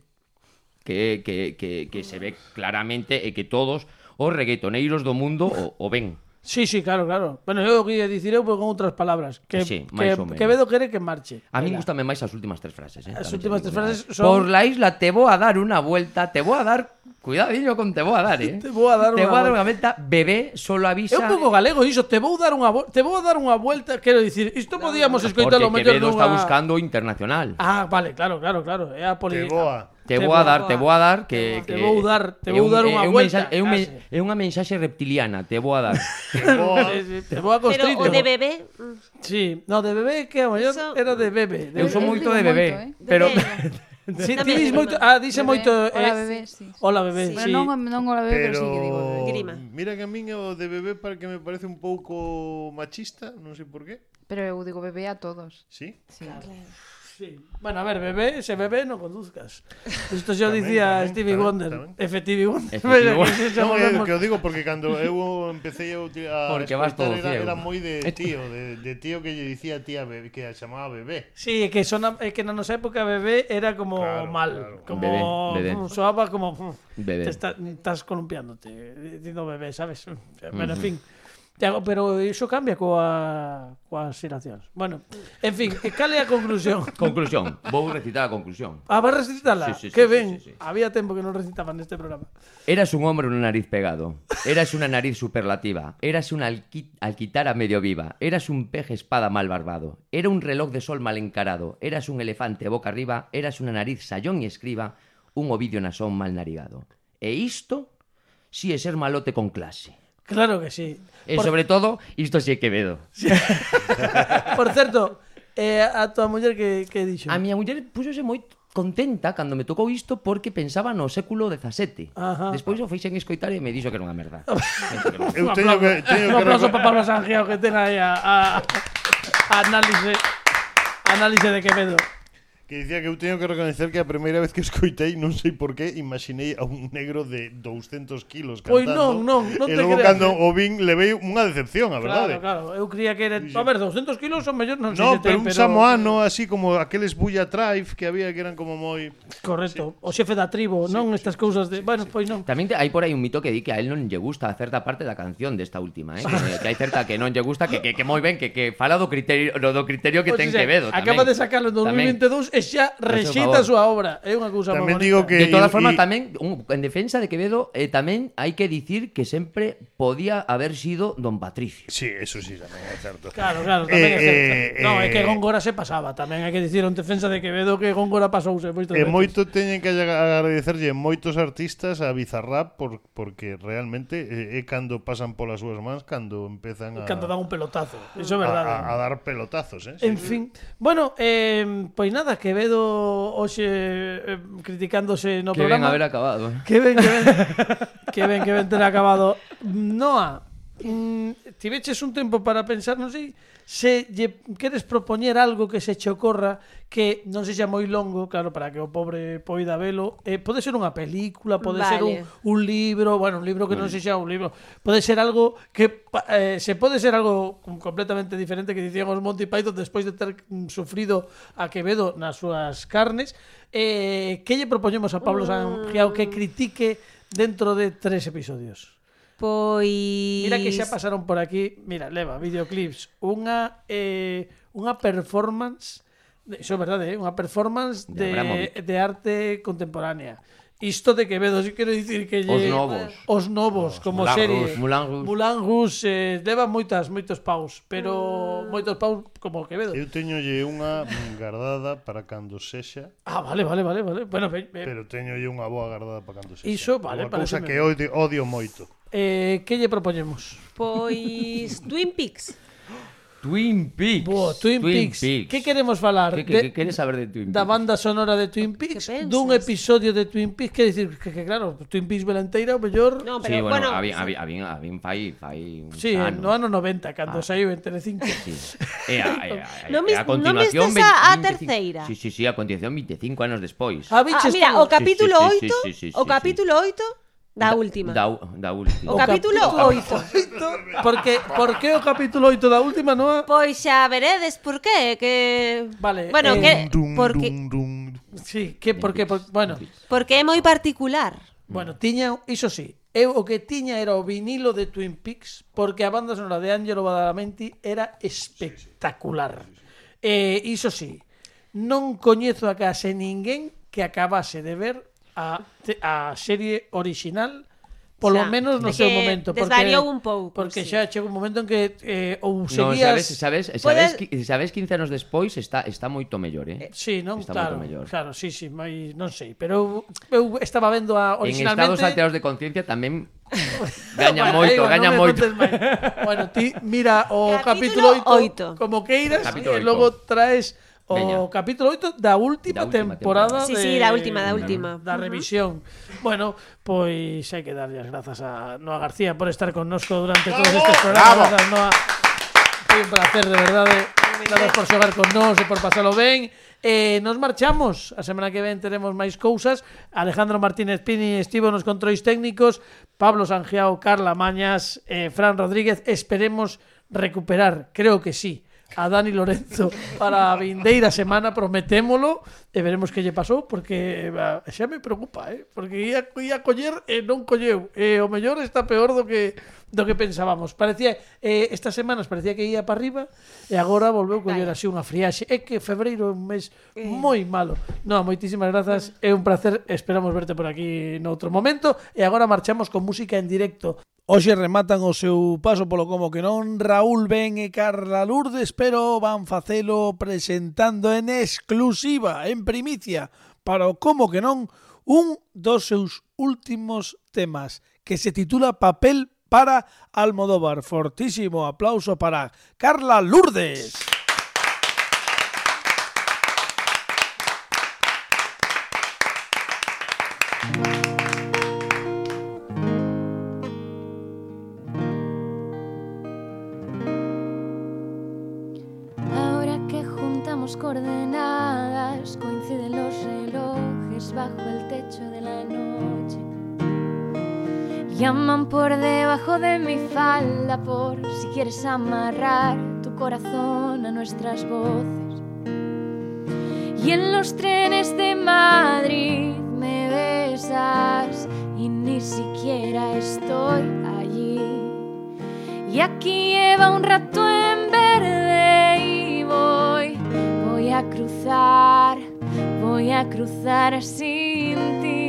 que, que, que, que se ve claramente e que todos os reggaetoneiros do mundo o, o ven. Sí, sí, claro, claro. Bueno, eu que dicir eu con outras palabras, que sí, que, que Vedo quere que marche. A mí gustame máis as últimas tres frases, eh. As últimas tres frases son Por la isla te vou a dar unha vuelta, te vou a dar Cuidadillo con te vou a dar, eh? Te vou a dar, te vou a dar unha volta. Bebé solo avisa... É un pouco galego iso, te vou dar unha te vou a dar unha vuelta, quero dicir, isto no, podíamos no, escoitalo mellor mellor dunha... está buscando internacional. Ah, vale, claro, claro, claro, é a poli... Te boa. Te, te vou a dar, te vou a dar que, que Te vou dar, te vou dar unha vuelta. É, un, é unha mensaxe reptiliana, te vou a dar. te vou a, te vou a construir. Pero o de bebé? Sí, no, de bebé que a maior era de bebé. De... Eu son moito de bebé, pero... Sí, ti dis moito, ah, dise moito, eh, Hola bebé, sí. hola bebé, sí. Pero non, non hola bebé, pero, pero sí que digo bebé. Grima. Mira que a min o de bebé para que me parece un pouco machista, non sei por qué. Pero eu digo bebé a todos. Sí? Sí. Claro. Sí. Bueno, a ver, bebé, se bebé no conduzcas. Isto xo dicía tamén, Stevie Wonder. Tamén. Stevie Wonder. Stevie Wonder. no, é, que o digo porque cando eu empecé a a porque vas todo era, ciego. era moi de tío, de, de tío que lle dicía tía bebé, que a chamaba bebé. Sí, é que sona é que na nosa época bebé era como claro, mal, claro. como bebé, bebé. soaba como bebé. te está, estás columpiándote dicindo bebé, sabes? Pero en fin. Pero iso cambia coa, coas xeracións. Bueno, en fin, eh, cal é a conclusión? Conclusión. Vou recitar a conclusión. Ah, vas recitarla? Sí, sí, que sí, ben. Sí, sí, sí. Había tempo que non recitaban neste programa. Eras un hombre un nariz pegado. Eras unha nariz superlativa. Eras unha alqui alquitara medio viva. Eras un peje espada mal barbado. Era un reloj de sol mal encarado. Eras un elefante boca arriba. Eras unha nariz sayón e escriba. Un ovidio nasón mal narigado. E isto si é ser malote con clase. Claro que sí. E Por... sobre todo, isto sí é Quevedo. Sí. Por certo, eh, a tua muller que, que dixo? A miña muller púxose moi contenta cando me tocou isto porque pensaba no século XVII. Ajá. Despois o feixen escoitar e me dixo que era unha merda. Eu teño que... Teño un aplauso para Pablo Sangiao que ten aí a, a, a análise, análise de Quevedo que dicía que eu teño que reconocer que a primeira vez que escoitei, non sei por qué, imaginei a un negro de 200 kilos cantando. Pois non, non, non te E logo creas, cando eh. o vin levei unha decepción, a verdade. Claro, claro, eu creía que era, a ver, 200 kilos son mellor, non sei No, se pero ten, un pero samoano así como aqueles Bulla Tribe que había que eran como moi correcto, o xefe da tribo, non estas cousas de, bueno, pois non. Tamén te- por aí un mito que di que a él non lle gusta a certa parte da canción de última, ¿eh? que, que hai certa que non lle gusta, que, que, que moi ben, que, que fala do criterio, do, do criterio que Pois, ten o sea, Quevedo. Acaba de sacarlo en Tamén. 2022 e xa rexeita a súa obra. É unha cousa moi Tamén digo que de todas formas y... tamén un, en defensa de Quevedo eh, tamén hai que dicir que sempre podía haber sido Don Patricio. Sí, eso sí tamén é certo. Claro, claro, tamén eh, é certo. Eh, non, é que eh. Góngora se pasaba, tamén hai que dicir en defensa de Quevedo que Góngora pasouse moito. E eh, moito teñen que agradecerlle moitos artistas a Bizarrap por, porque realmente é eh, cando pasan polas súas mans cando empezan a cando dan un pelotazo. iso é verdade. A, a dar pelotazos, eh. En sí. fin. Bueno, eh, pois pues nada, que vedo hoxe eh, criticándose no que programa. Que ben haber acabado. Eh? Que ben, que ben. que ben, que ben ter acabado. Noa, mm, tiveches un tempo para pensar, non sei, se lle queres propoñer algo que se che ocorra que non sexa moi longo, claro, para que o pobre poida velo. Eh, pode ser unha película, pode vale. ser un, un libro, bueno, un libro que vale. non sexa un libro. Pode ser algo que eh, se pode ser algo completamente diferente que dicían os Monty Python despois de ter mm, sufrido a Quevedo nas súas carnes. Eh, que lle propoñemos a Pablo mm. Sangiao que critique dentro de tres episodios? Pois Mira que xa pasaron por aquí, mira, leva videoclips, unha eh unha performance, iso é verdade, eh? unha performance de de, de arte contemporánea. Isto de Quevedo, si quero dicir que lle... Os novos. Os novos, os, como Moulin serie. Rouge. Moulin Rouge. Moulin Rouge eh, leva moitas, moitos paus, pero ah. moitos paus como Quevedo. Eu teñolle unha guardada para cando sexa. Ah, vale, vale, vale. vale. Bueno, ben, ben. Pero teñolle unha boa guardada para cando sexa. Iso, vale. Unha cousa que odio, odio moito. Eh, que lle propoñemos? Pois Twin Peaks. Twin Peaks. Boa, Twin, Twin Peaks. Peaks. Que queremos falar? Que, que, de, que queres saber de Twin Peaks? Da banda sonora de Twin Peaks, dun episodio de Twin Peaks, quer dicir que, que claro, Twin Peaks velanteira o mellor. No, pero sí, bueno, bueno habían había, había, había fai fai un Sí, ano. no ano 90 cando ah. saiu en Telecinco. Sí. E a, e a, e eh, a, e a continuación no 20, a, a terceira. Sí, sí, sí, a continuación 25 anos despois. Ah, ah mira, o capítulo sí, sí, 8, sí, sí, sí, sí, o capítulo 8 Da última. Da, da última. O, o capítulo 8. Porque por que o capítulo 8 da última, Noa? Pois xa veredes por qué, que Vale. Bueno, eh, que dum, porque dum, dum. Sí, que porque por, bueno, porque é moi particular. Bueno, tiña, iso sí, eu o que tiña era o vinilo de Twin Peaks porque a banda sonora de Angelo Badalamenti era espectacular. Eh, iso sí, non coñezo a case ninguén que acabase de ver a, a serie original polo xa, menos no seu momento porque un pouco, porque sí. xa chegou un momento en que eh, ou seguías no, sabes, sabes, sabes, Puedes... sabes 15 anos despois está está moito mellor, eh? eh sí, non, está claro, mellor. claro, sí, sí, mai, non sei, pero eu, eu estaba vendo a originalmente En estados alterados de conciencia tamén gaña bueno, moito, digo, gaña no moito. bueno, ti mira o capítulo, capítulo 8, 8 como queiras e logo traes o Veña. capítulo 8 da última, da última temporada, temporada. Sí, de, sí, da última, da última. Da revisión. Uh -huh. Bueno, pois hai que darlle as grazas a Noa García por estar connosco durante ¡Bravo! todos estes programas. ¡Bravo! Grazas, Noa. Foi un placer, de verdade. Grazas por xogar con nós e por pasalo ben. Eh, nos marchamos. A semana que ven teremos máis cousas. Alejandro Martínez Pini estivo nos controis técnicos. Pablo Sangiao, Carla Mañas, eh, Fran Rodríguez. Esperemos recuperar. Creo que sí a Dani Lorenzo para a vindeira semana, prometémolo, e veremos que lle pasou, porque xa me preocupa, eh? porque ia, ia coller e non colleu, e o mellor está peor do que do que pensábamos. Parecía eh, estas semanas parecía que ía para arriba e agora volveu coller así unha friaxe. É que febreiro é un mes eh. moi malo. No, moitísimas grazas, é un placer, esperamos verte por aquí noutro momento e agora marchamos con música en directo. Hoxe rematan o seu paso polo como que non Raúl Ben e Carla Lourdes, pero van facelo presentando en exclusiva, en primicia, para o como que non un dos seus últimos temas que se titula Papel para Almodóvar. Fortísimo aplauso para Carla Lourdes. Ahora que juntamos coordenadas, coinciden los relojes bajo el techo de la noche. Llaman por debajo de mi falda por si quieres amarrar tu corazón a nuestras voces. Y en los trenes de Madrid me besas y ni siquiera estoy allí. Y aquí lleva un rato en verde y voy, voy a cruzar, voy a cruzar sin ti.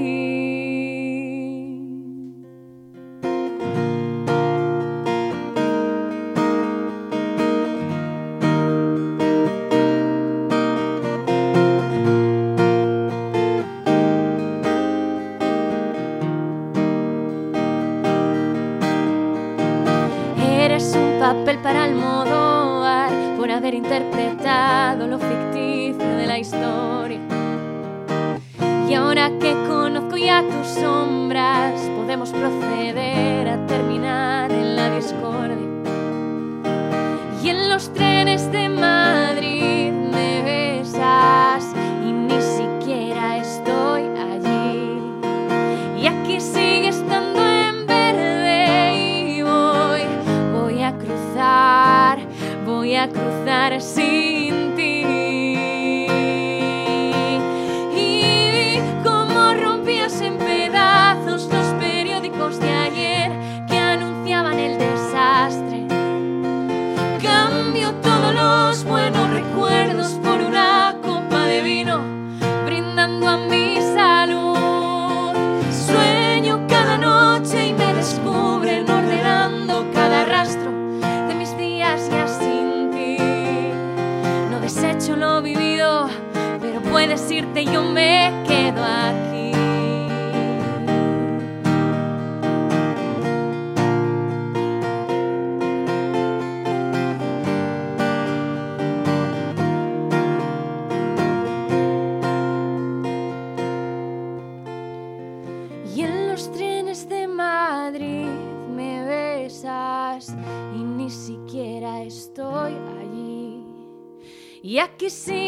you see